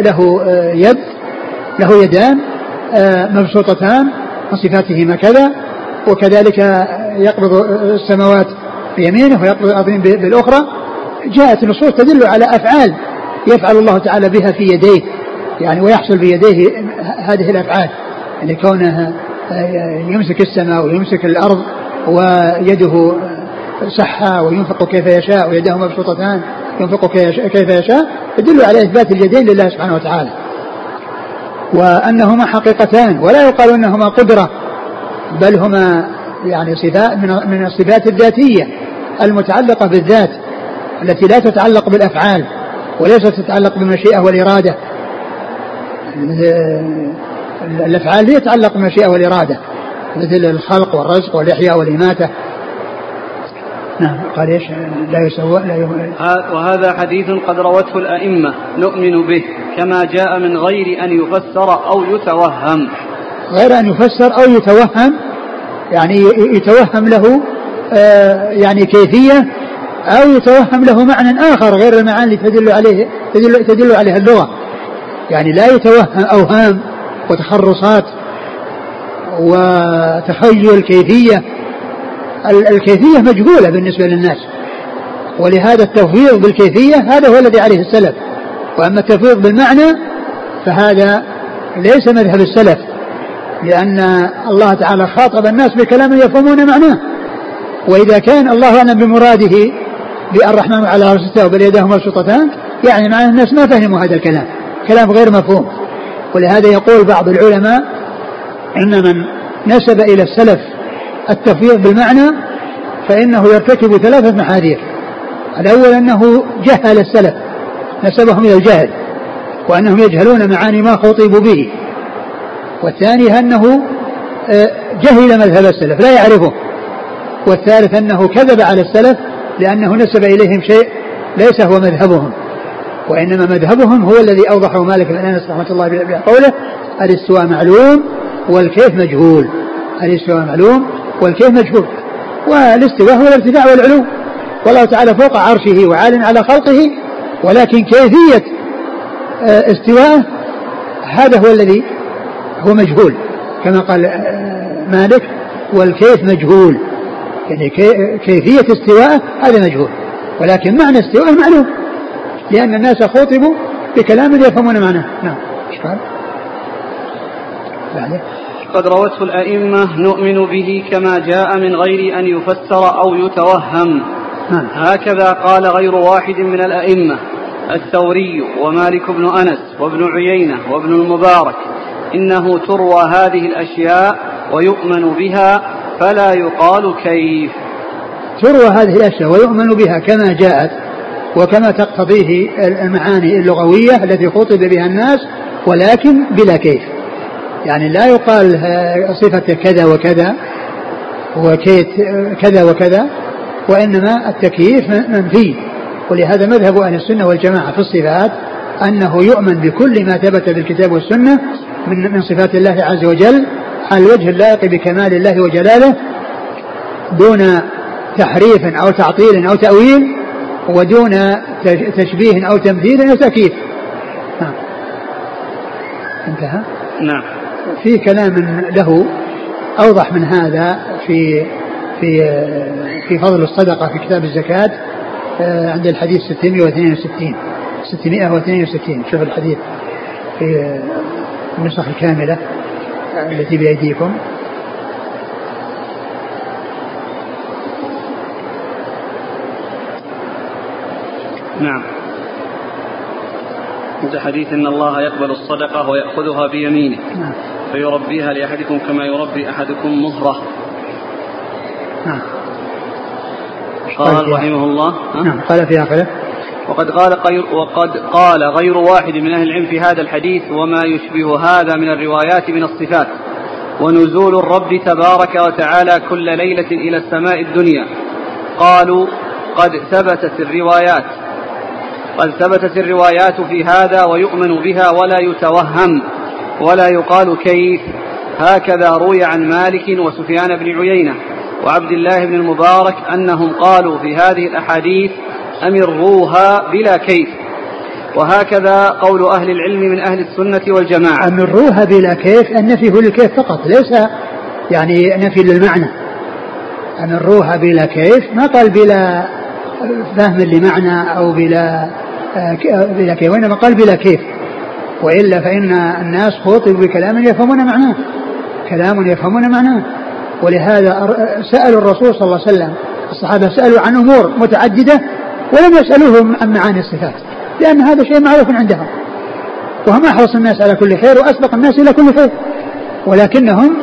Speaker 2: له يد له يدان مبسوطتان من صفاتهما كذا وكذلك يقبض السماوات بيمينه ويقبض الأرضين بالأخرى. جاءت النصوص تدل على أفعال يفعل الله تعالى بها في يديه يعني ويحصل بيديه هذه الأفعال. يعني كونه يمسك السماء ويمسك الأرض ويده صحة وينفق كيف يشاء ويده مبسوطتان ينفق كيف يشاء يدل على إثبات اليدين لله سبحانه وتعالى. وأنهما حقيقتان ولا يقال أنهما قدرة بل هما يعني صفات من الصفات الذاتية المتعلقة بالذات التي لا تتعلق بالأفعال وليست تتعلق بالمشيئة والإرادة. الأفعال هي تتعلق بالمشيئة والإرادة مثل الخلق والرزق والإحياء والإماتة. نعم. قال إيش؟ لا يسوى لا يم...
Speaker 1: وهذا حديث قد روته الأئمة نؤمن به كما جاء من غير أن يفسر أو يتوهم.
Speaker 2: غير أن يفسر أو يتوهم يعني يتوهم له آه يعني كيفية أو يتوهم له معنى آخر غير المعاني التي تدل عليه تدل, تدل عليها اللغة. يعني لا يتوهم أوهام وتخرصات وتخيل كيفية الكيفية مجهولة بالنسبة للناس. ولهذا التفويض بالكيفية هذا هو الذي عليه السلف. وأما التفويض بالمعنى فهذا ليس مذهب السلف لأن الله تعالى خاطب الناس بكلام يفهمون معناه. وإذا كان الله أعلم بمراده بالرحمن على عرش استوى بل يداه مبسوطتان يعني معنى الناس ما فهموا هذا الكلام. كلام غير مفهوم. ولهذا يقول بعض العلماء إن من نسب إلى السلف التفويض بالمعنى فإنه يرتكب ثلاثة محاذير. الأول أنه جهل السلف نسبهم إلى الجهل وأنهم يجهلون معاني ما خطبوا به. والثاني أنه آه، جهل مذهب السلف لا يعرفه. والثالث أنه كذب على السلف لأنه نسب إليهم شيء ليس هو مذهبهم. وإنما مذهبهم هو الذي أوضحه مالك بن أنس رحمة الله بقوله الاستواء معلوم والكيف مجهول. الاستواء معلوم والكيف مجهول. والاستواء هو الارتفاع والعلو. والله تعالى فوق عرشه وعال على خلقه ولكن كيفية آه، استواءه هذا هو الذي هو مجهول. كما قال آه، مالك والكيف مجهول. يعني كيفية استواءه هذا مجهول. ولكن معنى استواءه معلوم. لأن الناس خاطبوا بكلام يفهمون معناه. نعم إيش قال؟
Speaker 1: قد روته الأئمة نؤمن به كما جاء من غير أن يفسر أو يتوهم. نعم. هكذا قال غير واحد من الأئمة الثوري ومالك بن أنس وابن عيينة وابن المبارك. إنه تروى هذه الأشياء ويؤمن بها فلا يقال كيف.
Speaker 2: تروى هذه الأشياء ويؤمن بها كما جاءت وكما تقتضيه المعاني اللغوية التي خطب بها الناس ولكن بلا كيف. يعني لا يقال صفة كذا وكذا وكيت كذا وكذا وإنما التكييف منفي. ولهذا مذهب أهل السنة والجماعة في الصفات أنه يؤمن بكل ما ثبت بالكتاب والسنة من من صفات الله عز وجل على الوجه اللائق بكمال الله وجلاله دون تحريف أو تعطيل أو تأويل ودون تشبيه أو تمثيل أو تكييف. نعم. انتهى؟
Speaker 1: نعم.
Speaker 2: في كلام له أوضح من هذا في في في فضل الصدقة في كتاب الزكاة آه، عند الحديث 662 662 شوف الحديث في النسخ الكاملة التي بأيديكم.
Speaker 1: نعم. عند حديث إن الله يقبل الصدقة ويأخذها بيمينه. نعم. فيربيها لأحدكم كما يربي أحدكم مهره. نعم. قال رحمه الله
Speaker 2: نعم. قال في آخره.
Speaker 1: وقد قال غير وقد قال غير واحد من أهل العلم في هذا الحديث وما يشبه هذا من الروايات من الصفات. ونزول الرب تبارك وتعالى كل ليلة إلى السماء الدنيا. قالوا قد ثبتت الروايات. قد ثبتت الروايات في هذا ويؤمن بها ولا يتوهم ولا يقال كيف. هكذا روي عن مالك وسفيان بن عيينة وعبد الله بن المبارك أنهم قالوا في هذه الأحاديث أمروها بلا كيف. وهكذا قول أهل العلم من أهل السنة والجماعة.
Speaker 2: أمروها بلا كيف النفي هو للكيف فقط ليس يعني نفي للمعنى. أمروها بلا كيف ما قال بلا فهم لمعنى أو بلا بلا كيف وإنما قال بلا كيف. وإلا فإن الناس خاطبوا بكلام يفهمون معناه كلام يفهمون معناه. ولهذا سألوا الرسول صلى الله عليه وسلم الصحابة سألوا عن أمور متعددة ولم يسألوهم عن معاني الصفات لأن هذا شيء معروف عندهم. وهم أحرص الناس على كل خير وأسبق الناس إلى كل خير. ولكنهم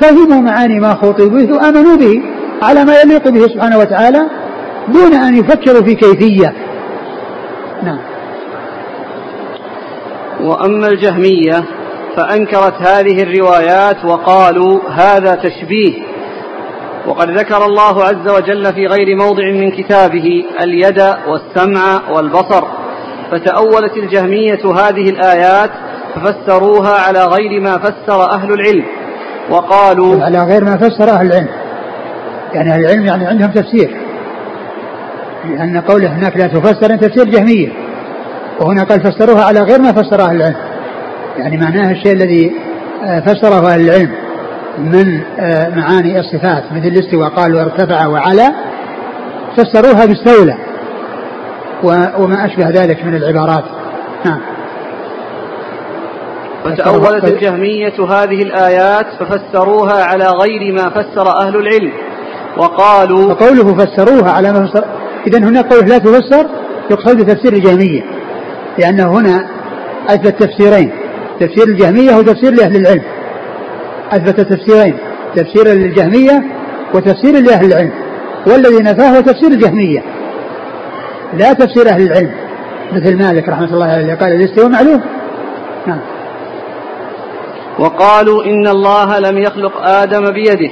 Speaker 2: فهموا معاني ما خطبوا به وآمنوا به على ما يليق به سبحانه وتعالى دون أن يفكروا في كيفية. نعم.
Speaker 1: وأما الجهمية فأنكرت هذه الروايات وقالوا هذا تشبيه. وقد ذكر الله عز وجل في غير موضع من كتابه اليد والسمع والبصر. فتأولت الجهمية هذه الآيات ففسروها على غير ما فسر أهل العلم. وقالوا
Speaker 2: على غير ما فسر أهل العلم. يعني أهل العلم يعني عندهم تفسير. لأن قوله هناك لا تفسر تفسير جهمية. وهنا قال فسروها على غير ما فسر أهل العلم. يعني معناه الشيء الذي آه، فسره أهل العلم من آه، معاني الصفات مثل الاستواء. قالوا ارتفع وعلى فسروها باستولى وما أشبه ذلك من العبارات. نعم.
Speaker 1: فتأولت الجهمية هذه الآيات ففسروها على غير ما فسر أهل العلم. وقالوا
Speaker 2: فقوله فسروها على ما فسر إذا هنا قول لا تفسر يقصد بتفسير الجهمية لأنه هنا أثبت تفسيرين تفسير الجهمية وتفسير لأهل العلم. أثبت تفسيرين تفسير للجهمية وتفسير لأهل العلم. والذي نفاه هو تفسير الجهمية لا تفسير أهل العلم. مثل مالك رحمة الله عليه قال الاستواء معلوم نعم.
Speaker 1: وقالوا إن الله لم يخلق آدم بيده.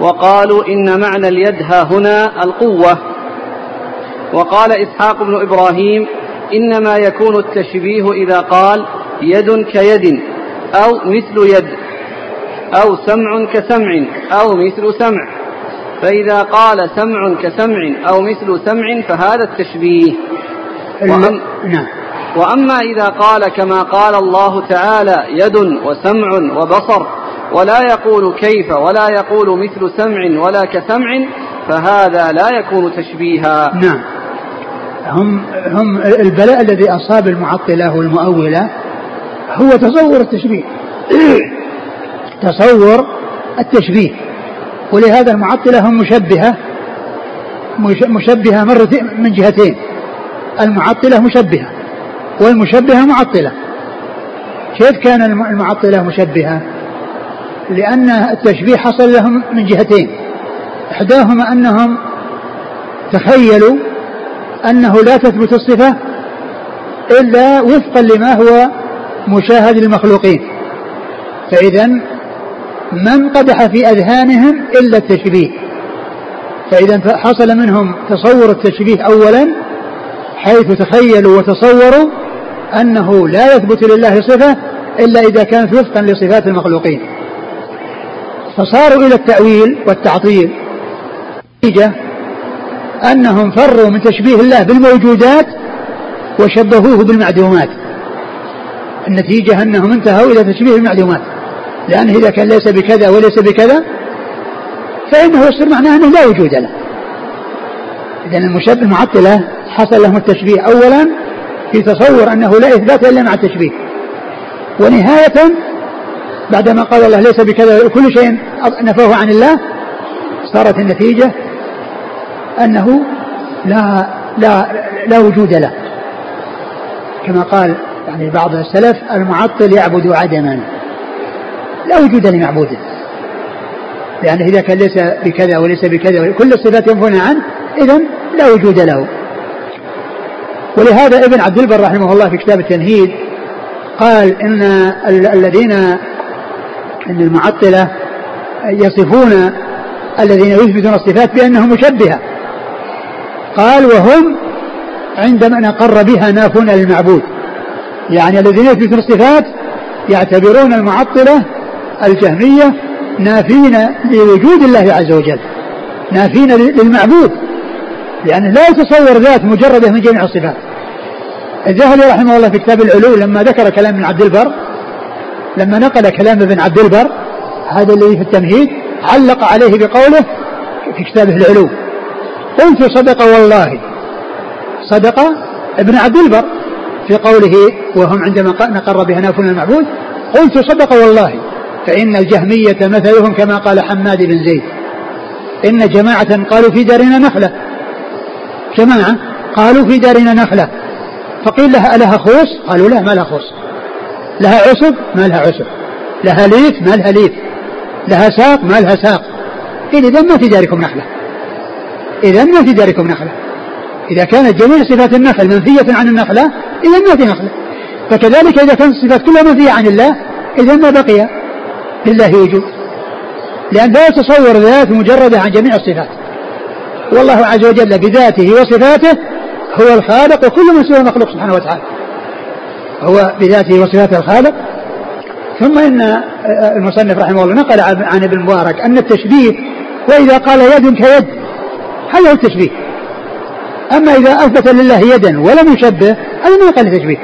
Speaker 1: وقالوا إن معنى اليد ها هنا القوة. وقال إسحاق بن إبراهيم إنما يكون التشبيه إذا قال يد كيد أو مثل يد أو سمع كسمع أو مثل سمع. فإذا قال سمع كسمع أو مثل سمع فهذا التشبيه.
Speaker 2: وأم نعم.
Speaker 1: وأما إذا قال كما قال الله تعالى يد وسمع وبصر ولا يقول كيف ولا يقول مثل سمع ولا كسمع فهذا لا يكون تشبيها.
Speaker 2: نعم. هم هم البلاء الذي أصاب المعطلة والمؤولة هو تصور التشبيه. تصور التشبيه. ولهذا المعطلة هم مشبهة مشبهة مرة من جهتين. المعطلة مشبهة والمشبهة معطلة. كيف كان المعطلة مشبهة؟ لأن التشبيه حصل لهم من جهتين. إحداهما أنهم تخيلوا أنه لا تثبت الصفة إلا وفقا لما هو مشاهد للمخلوقين. فإذا ما انقدح في أذهانهم إلا التشبيه. فإذا حصل منهم تصور التشبيه أولا حيث تخيلوا وتصوروا أنه لا يثبت لله صفة إلا إذا كانت وفقا لصفات المخلوقين. فصاروا إلى التأويل والتعطيل. نتيجة أنهم فروا من تشبيه الله بالموجودات وشبهوه بالمعدومات. النتيجة أنهم انتهوا إلى تشبيه المعلومات لأنه إذا كان ليس بكذا وليس بكذا فإنه يصير معناه أنه لا وجود له. إذا المشبه المعطلة حصل لهم التشبيه أولا في تصور أنه لا إثبات إلا مع التشبيه. ونهاية بعدما قال الله ليس بكذا كل شيء نفوه عن الله صارت النتيجة أنه لا لا لا وجود له. كما قال يعني بعض السلف المعطل يعبد عدما. لا وجود لمعبوده لأنه إذا كان ليس بكذا وليس بكذا كل الصفات ينفون عنه إذا لا وجود له. ولهذا ابن عبد البر رحمه الله في كتاب التمهيد قال إن الذين أن المعطلة يصفون الذين يثبتون الصفات بأنهم مشبهة. قال وهم عندما نقر بها نافون للمعبود. يعني الذين يثبتون الصفات يعتبرون المعطلة الجهمية نافين لوجود الله عز وجل. نافين للمعبود. لأنه لا يتصور ذات مجردة من جميع الصفات. الذهبي رحمه الله في كتاب العلو لما ذكر كلام ابن عبد البر لما نقل كلام ابن عبد البر هذا الذي في التمهيد علق عليه بقوله في كتابه العلو. قلت صدق والله. صدق ابن عبد البر في قوله وهم عندما نقر بها نافون المعبود قلت صدق والله. فإن الجهمية مثلهم كما قال حماد بن زيد. إن جماعة قالوا في دارنا نخلة. جماعة قالوا في دارنا نخلة. فقيل لها ألها خوص؟ قالوا لا ما لها خوص. لها عصب؟ ما لها عصب. لها ليف ما لها ليف لها ساق؟ ما لها ساق. قيل إذا ما في داركم نخلة. إذا ما في داركم نخلة إذا كانت جميع صفات النخل منفية عن النخلة إذا ما في نخلة. فكذلك إذا كانت الصفات كلها منفية عن الله إذا ما بقي؟ لله وجود. لأن لا يتصور ذات مجردة عن جميع الصفات. والله عز وجل بذاته وصفاته هو الخالق وكل من سوى مخلوق سبحانه وتعالى. هو بذاته وصفاته الخالق. ثم إن المصنف رحمه الله نقل عن ابن مبارك أن التشبيه وإذا قال يد كيد هذا هو التشبيه أما إذا أثبت لله يدا ولم يشبه هذا ما يقال تشبيه.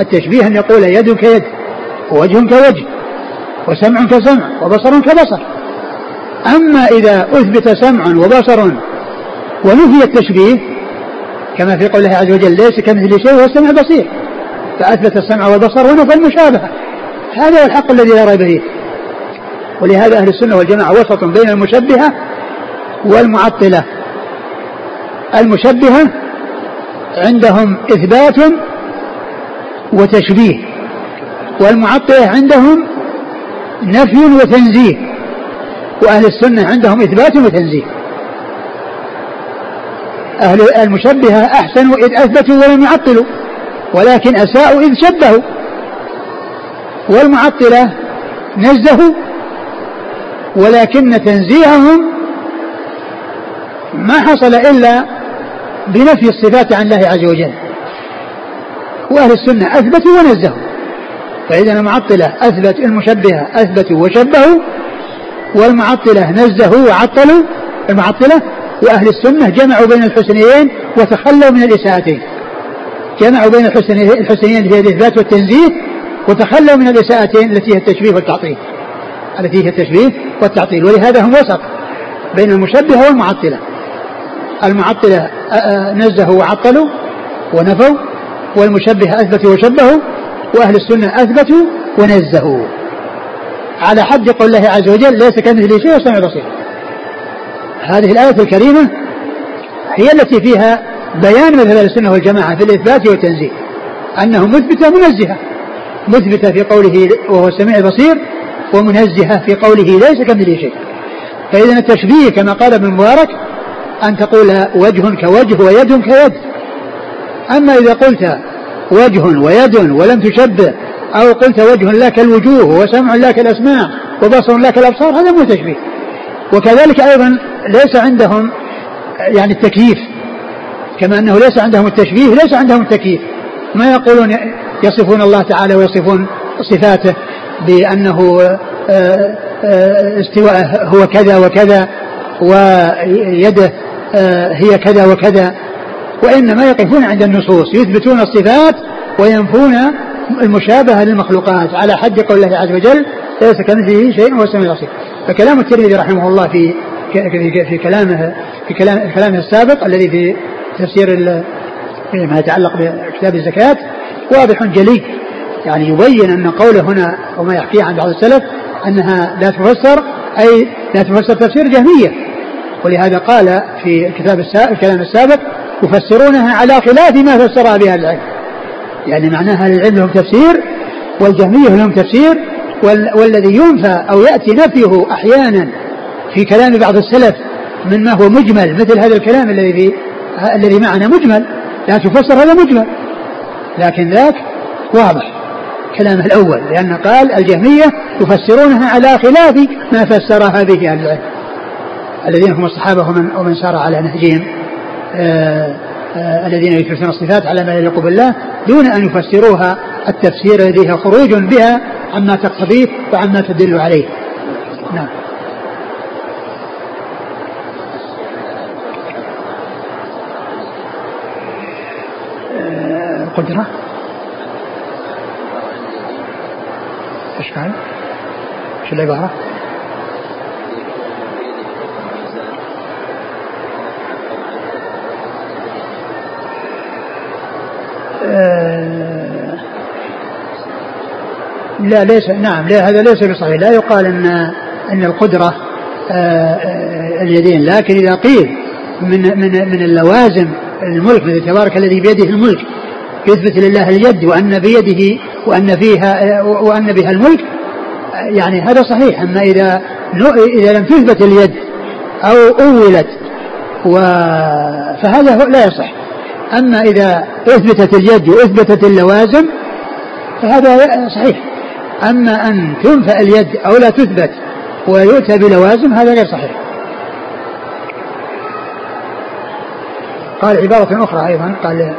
Speaker 2: التشبيه أن يقول يد كيد ووجه كوجه وسمع كسمع وبصر كبصر. أما إذا أثبت سمع وبصر ونفي التشبيه كما في قوله عز وجل ليس كمثل شيء وهو السمع بصير فأثبت السمع والبصر ونفى المشابهة. هذا هو الحق الذي لا ريب فيه. ولهذا أهل السنة والجماعة وسط بين المشبهة والمعطلة. المشبهة عندهم إثبات وتشبيه والمعطلة عندهم نفي وتنزيه وأهل السنة عندهم إثبات وتنزيه. أهل المشبهة أحسنوا إذ أثبتوا ولم يعطلوا ولكن أساءوا إذ شبهوا. والمعطلة نزهوا ولكن تنزيههم ما حصل إلا بنفي الصفات عن الله عز وجل. وأهل السنة أثبتوا ونزهوا. فإذا المعطلة أثبت المشبهة أثبتوا وشبهوا والمعطلة نزهوا وعطلوا المعطلة وأهل السنة جمعوا بين الحسنيين وتخلوا من الإساءتين. جمعوا بين الحسنيين في الإثبات والتنزيه وتخلوا من الإساءتين التي هي التشبيه والتعطيل. التي هي التشبيه والتعطيل. ولهذا هم وسط بين المشبهة والمعطلة. المعطلة نزهوا وعطلوا ونفوا والمشبهة أثبتوا وشبهوا وأهل السنة أثبتوا ونزهوا. على حد قول الله عز وجل ليس كمثله شيء وسمع بصير هذه الآية الكريمة هي التي فيها بيان مذهب السنة والجماعة في الإثبات والتنزيه أنه مثبتة منزهة مثبتة في قوله وهو السميع البصير ومنزهة في قوله ليس كمثله شيء. فإذا التشبيه كما قال ابن مبارك أن تقول وجه كوجه ويد كيد. أما إذا قلت وجه ويد ولم تشبه أو قلت وجه لا كالوجوه وسمع لا كالأسماع وبصر لا كالأبصار هذا مو تشبيه. وكذلك أيضا ليس عندهم يعني التكييف. كما أنه ليس عندهم التشبيه ليس عندهم التكييف. ما يقولون يصفون الله تعالى ويصفون صفاته بأنه آه، آه، استواءه هو كذا وكذا ويده هي كذا وكذا. وإنما يقفون عند النصوص يثبتون الصفات وينفون المشابهة للمخلوقات. على حد قول الله عز وجل ليس كمثله شيء وهو السميع البصير. فكلام الترمذي رحمه الله في في كلامه في كلام كلامه السابق الذي في تفسير ما يتعلق بكتاب الزكاة واضح جلي. يعني يبين أن قوله هنا وما يحكيه عن بعض السلف أنها لا تفسر أي لا تفسر تفسير جهمية. ولهذا قال في الكتاب الكلام السابق يفسرونها على خلاف ما فسرها بها العلم. يعني معناها العلم لهم تفسير والجهمية لهم تفسير والذي ينفى أو يأتي نفيه أحيانا في كلام بعض السلف مما هو مجمل مثل هذا الكلام الذي في الذي معنا مجمل لا تفسر هذا مجمل. لكن ذاك واضح كلامه الأول لأن قال الجهمية يفسرونها على خلاف ما فسرها به أهل العلم. الذين هم الصحابة ومن, ومن سار على نهجهم آه آه الذين يثبتون الصفات على ما يليق بالله دون أن يفسروها التفسير الذي هو خروج بها عما تقتضيه وعما تدل عليه نعم القدرة إيش قال؟ إيش العبارة؟ لا ليس نعم لا هذا ليس بصحيح. لا يقال أن أن القدرة آه، آه، اليدين. لكن إذا قيل من من من اللوازم الملك مثل تبارك الذي بيده الملك يثبت لله اليد وأن بيده وأن فيها وأن بها الملك يعني هذا صحيح. أما إذا إذا لم تثبت اليد أو أولت و فهذا لا يصح. أما إذا أثبتت اليد وأثبتت اللوازم فهذا صحيح. أما أن تنفى اليد أو لا تثبت ويؤتى بلوازم هذا غير صحيح. قال عبارة أخرى أيضا قال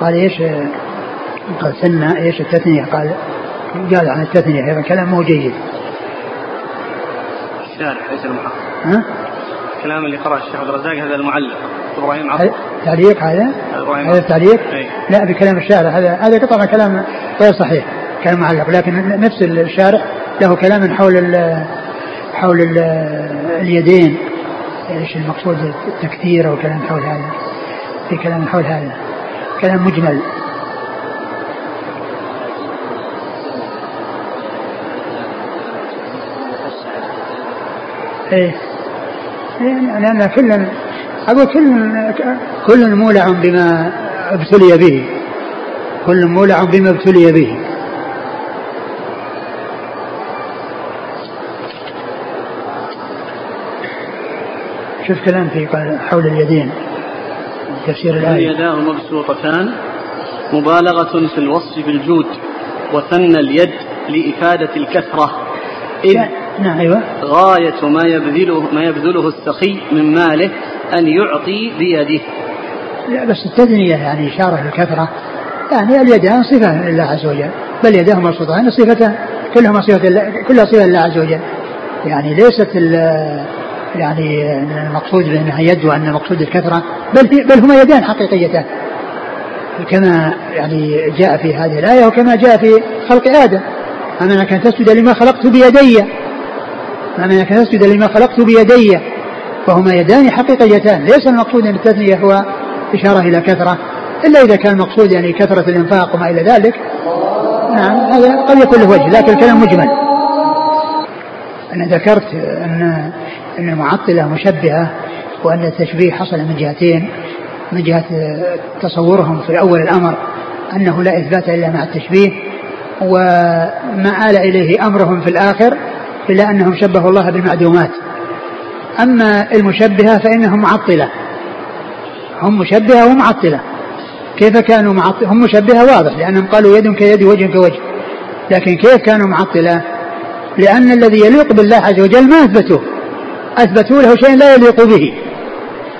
Speaker 2: قال إيش قال سنة إيش التثنية؟ قال قال عن التثنية هذا كلام مو جيد.
Speaker 1: الشارح ليس المحقق. ها؟ الكلام اللي قرأ الشيخ عبد الرزاق هذا المعلق. إبراهيم
Speaker 2: عطا تعليق هذا؟ هذا التعليق؟ لا بكلام الشارح هذا هذا قطع كلام غير صحيح. كلام معلق لكن نفس الشارح له كلام حول ال حول ال اليدين. إيش المقصود؟ التكثير أو كلام حول هذا. في كلام حول هذا. كلام مجمل. إيه. لأن كل أقول كل كل مولع بما ابتلي به. كل مولع بما ابتلي به. شوف كلام في حول اليدين. تفسير الآية.
Speaker 1: يداه مبسوطتان مبالغة في الوصف بالجود وثنى اليد لإفادة الكثرة. إذ
Speaker 2: نعم أيوة.
Speaker 1: غاية ما يبذله ما يبذله السخي من ماله أن يعطي بيده.
Speaker 2: لا بس التثنية يعني إشارة للكثرة يعني اليدان صفة لله عز وجل بل يداه مبسوطتان صفتان كلهما صفة كلها صفة لله عز وجل. يعني ليست يعني المقصود بانها يد وأن المقصود الكثرة بل بل هما يدان حقيقيتان. كما يعني جاء في هذه الآية وكما جاء في خلق آدم. معنى أن تسجد لما خلقت بيدي. معنى أن تسجد لما خلقت بيدي. فهما يدان حقيقيتان ليس المقصود أن التثنية هو إشارة إلى كثرة إلا إذا كان المقصود يعني كثرة الإنفاق وما إلى ذلك. نعم هذا قد يكون له وجه لكن الكلام مجمل. أنا ذكرت أن أن المعطلة مشبهة وأن التشبيه حصل من جهتين من جهة تصورهم في أول الأمر أنه لا إثبات إلا مع التشبيه وما آل إليه أمرهم في الآخر إلا أنهم شبهوا الله بالمعدومات. أما المشبهة فإنهم معطلة. هم مشبهة ومعطلة. كيف كانوا معطلة هم مشبهة واضح لأنهم قالوا يد كيد وجه كوجه. لكن كيف كانوا معطلة؟ لأن الذي يليق بالله عز وجل ما أثبتوه. أثبتوا له شيء لا يليق به.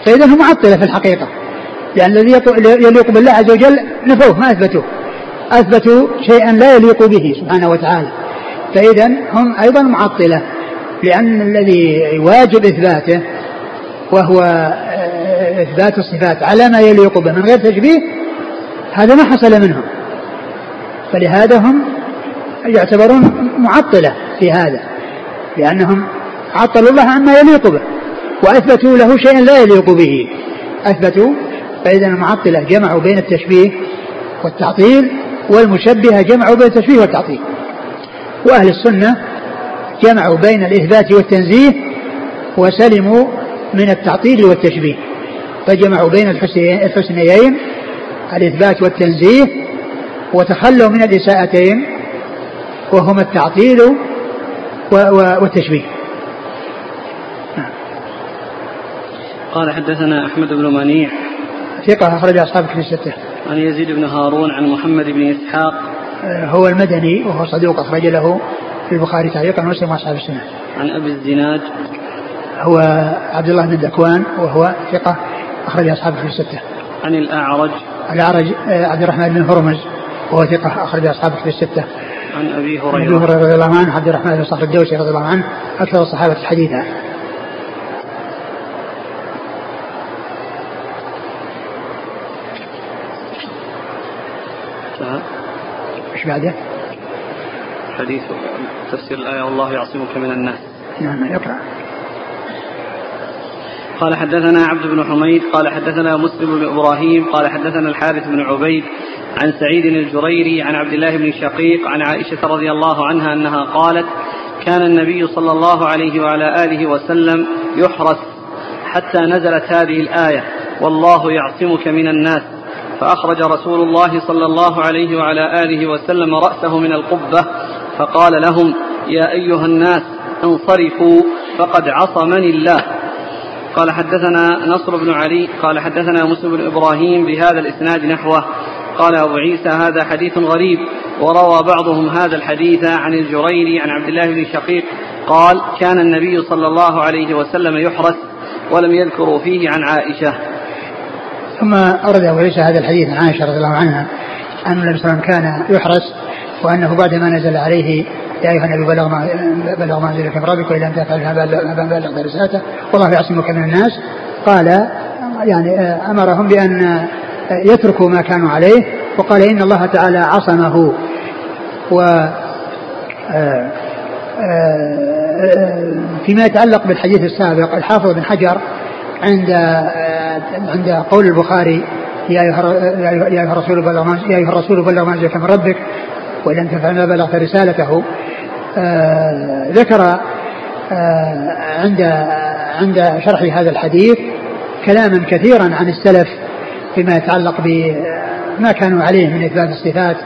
Speaker 2: فإذا هم معطلة في الحقيقة. لأن الذي يليق بالله عز وجل نفوه ما أثبتوه. أثبتوا شيئا لا يليق به سبحانه وتعالى. فإذا هم أيضا معطلة لأن الذي واجب إثباته وهو آه، إثبات الصفات على ما يليق به من غير تشبيه هذا ما حصل منهم. فلهذا هم يعتبرون معطلة في هذا لأنهم عطلوا الله عما يليق به وأثبتوا له شيئا لا يليق به. أثبتوا فإذا المعطلة جمعوا بين التشبيه والتعطيل والمشبهة جمعوا بين التشبيه والتعطيل. وأهل السنة جمعوا بين الإثبات والتنزيه وسلموا من التعطيل والتشبيه. فجمعوا بين الحسنيين الإثبات والتنزيه وتخلوا من الإساءتين وهما التعطيل والتشبيه.
Speaker 1: قال حدثنا أحمد بن منيع.
Speaker 2: ثقة أخرج أصحاب في الستة.
Speaker 1: عن يزيد بن هارون عن محمد بن إسحاق
Speaker 2: آه، هو المدني وهو صدوق أخرج له في البخاري تعليقا ومسلم وأصحاب السنة.
Speaker 1: عن أبي الزناد
Speaker 2: هو عبد الله بن ذكوان وهو ثقة أخرج أصحابه في الستة.
Speaker 1: عن الأعرج
Speaker 2: الأعرج آه، عبد الرحمن بن هرمز وهو ثقة أخرج أصحابه في الستة.
Speaker 1: عن أبي هريرة
Speaker 2: عن أبي هريرة رضي الله عنه عبد الرحمن بن صخر الدوسي رضي الله عنه أكثر الصحابة حديثا. إيش بعده؟
Speaker 1: حديث تفسير الآية والله يعصمك من الناس.
Speaker 2: نعم يقرأ.
Speaker 1: قال حدثنا عبد بن حميد قال حدثنا مسلم بن إبراهيم قال حدثنا الحارث بن عبيد عن سعيد الجريري عن عبد الله بن شقيق عن عائشة رضي الله عنها أنها قالت كان النبي صلى الله عليه وعلى آله وسلم يحرس حتى نزلت هذه الآية والله يعصمك من الناس. فأخرج رسول الله صلى الله عليه وعلى آله وسلم رأسه من القبة فقال لهم يا أيها الناس انصرفوا فقد عصمني الله. قال حدثنا نصر بن علي قال حدثنا مسلم بن إبراهيم بهذا الإسناد نحوه. قال أبو عيسى هذا حديث غريب وروى بعضهم هذا الحديث عن الجريري عن عبد الله بن شقيق. قال كان النبي صلى الله عليه وسلم يحرس ولم يذكروا فيه عن عائشة.
Speaker 2: ثم أورد أبو عيسى هذا الحديث عن عائشة رضي الله عنها أن النبي صلى الله عليه وسلم كان يحرس وأنه بعدما نزل عليه يا أيها النبي بلغ ما بلغ ما أنزلك من ربك وإذا لم تفعل فما بلغت رسالته والله يعصمك من الناس. قال يعني أمرهم بأن يتركوا ما كانوا عليه وقال إن الله تعالى عصمه. و فيما يتعلق بالحديث السابق الحافظ بن حجر عند عند قول البخاري يا أيها الرسول بلغ يا أيها الرسول بلغ ما من ربك لم تفعل ما بلغت رسالته. آه ذكر آه عند عند شرح هذا الحديث كلاما كثيرا عن السلف فيما يتعلق بما كانوا عليه من إثبات الصفات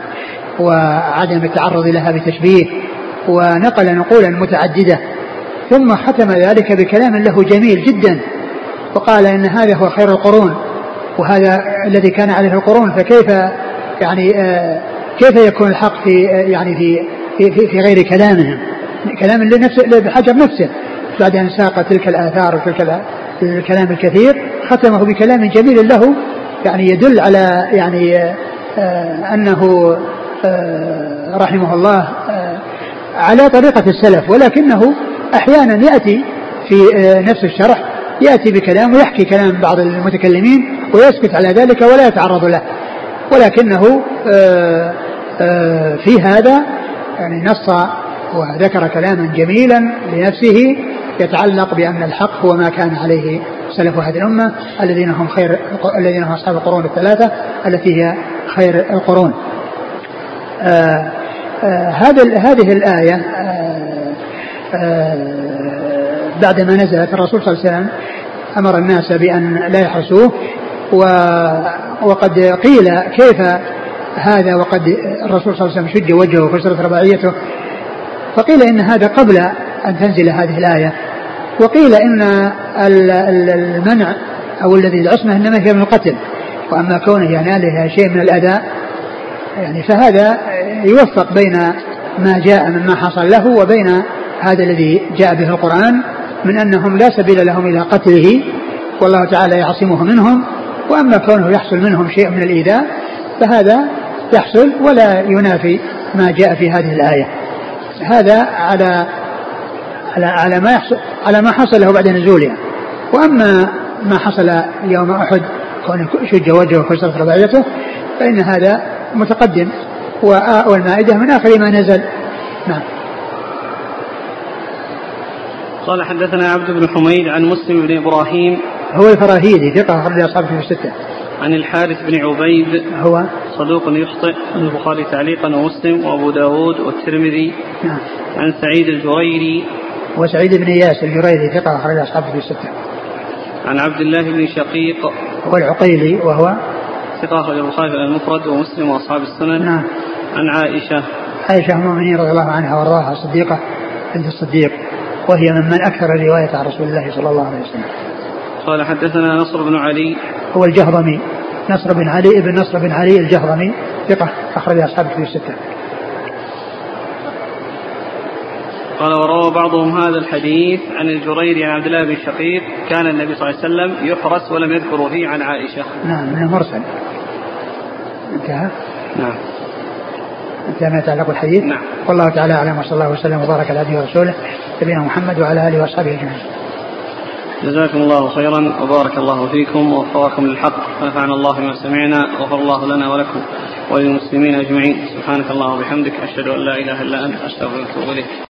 Speaker 2: وعدم التعرض لها بتشبيه ونقل نقولا متعددة ثم ختم ذلك بكلام له جميل جدا وقال إن هذا هو خير القرون وهذا الذي كان عليه القرون فكيف يعني آه كيف يكون الحق في آه يعني في في, في, في غير كلامهم؟ كلام لنفسه لحجر نفسه. بعد أن ساق تلك الآثار وتلك الكلام الكثير ختمه بكلام جميل له يعني يدل على يعني آه أنه رحمه الله على طريقة السلف ولكنه أحيانا يأتي في نفس الشرح يأتي بكلام ويحكي كلام بعض المتكلمين ويسكت على ذلك ولا يتعرض له ولكنه آه، آه، في هذا يعني نص وذكر كلاما جميلا لنفسه يتعلق بأن الحق هو ما كان عليه سلف هذه الأمة الذين هم خير الذين هم أصحاب القرون الثلاثة التي هي خير القرون. آه هذا هذه الآية بعدما نزلت الرسول صلى الله عليه وسلم أمر الناس بأن لا يحرسوه وقد قيل كيف هذا وقد الرسول صلى الله عليه وسلم شج وجهه وكسرت رباعيته. فقيل إن هذا قبل أن تنزل هذه الآية. وقيل إن المنع أو الذي العصمة إنما هي من القتل. وأما كونه ينالها شيء من الأذى يعني فهذا يوفق بين ما جاء مما حصل له وبين هذا الذي جاء به القرآن. من أنهم لا سبيل لهم إلى قتله والله تعالى يعصمه منهم وأما كونه يحصل منهم شيء من الإيذاء فهذا يحصل ولا ينافي ما جاء في هذه الآية. هذا على على على ما يحصل على ما حصل له بعد نزولها وأما ما حصل يوم أحد كون شج وجهه وكسرت رباعيته فإن هذا متقدم والمائدة من آخر ما نزل. نعم.
Speaker 1: قال حدثنا عبد بن حميد عن مسلم بن إبراهيم
Speaker 2: هو الفراهيدي ثقة أخرج أصحابه في الستة.
Speaker 1: عن الحارث بن عبيد
Speaker 2: هو
Speaker 1: صدوق يخطئ البخاري تعليقا ومسلم وأبو داود والترمذي
Speaker 2: نعم.
Speaker 1: عن سعيد الجريري
Speaker 2: وسعيد بن إياس الجريري ثقة أخرج أصحابه في الستة.
Speaker 1: عن عبد الله بن شقيق
Speaker 2: هو العقيلي وهو
Speaker 1: ثقة أخرج البخاري المفرد ومسلم وأصحاب السنن
Speaker 2: نعم.
Speaker 1: عن عائشة
Speaker 2: عائشة أم المؤمنين رضي الله عنها وأرضاها صديقة بنت الصديق وهي ممن أكثر رواية عن رسول الله صلى الله عليه وسلم.
Speaker 1: قال حدثنا نصر بن علي.
Speaker 2: هو الجهضمي. نصر بن علي ابن نصر بن علي الجهضمي. ثقة أخرج أصحابه في الستة.
Speaker 1: قال وروى بعضهم هذا الحديث عن الجريري عن عبد الله بن شقيق. كان النبي صلى الله عليه وسلم يحرس ولم يذكروا فيه عن عائشة.
Speaker 2: نعم من مرسل انتهى.
Speaker 1: نعم.
Speaker 2: انتهى ما يتعلق بالحديث.
Speaker 1: نعم.
Speaker 2: والله تعالى أعلم وصلى الله وسلم وبارك على عبده ورسوله نبينا محمد وعلى آله وأصحابه أجمعين.
Speaker 1: جزاكم الله خيرا وبارك الله فيكم ووفقكم للحق. ونفعنا الله بما سمعنا غفر الله لنا ولكم وللمسلمين أجمعين. سبحانك اللهم وبحمدك أشهد أن لا إله إلا أنت أستغفرك وأتوب إليك.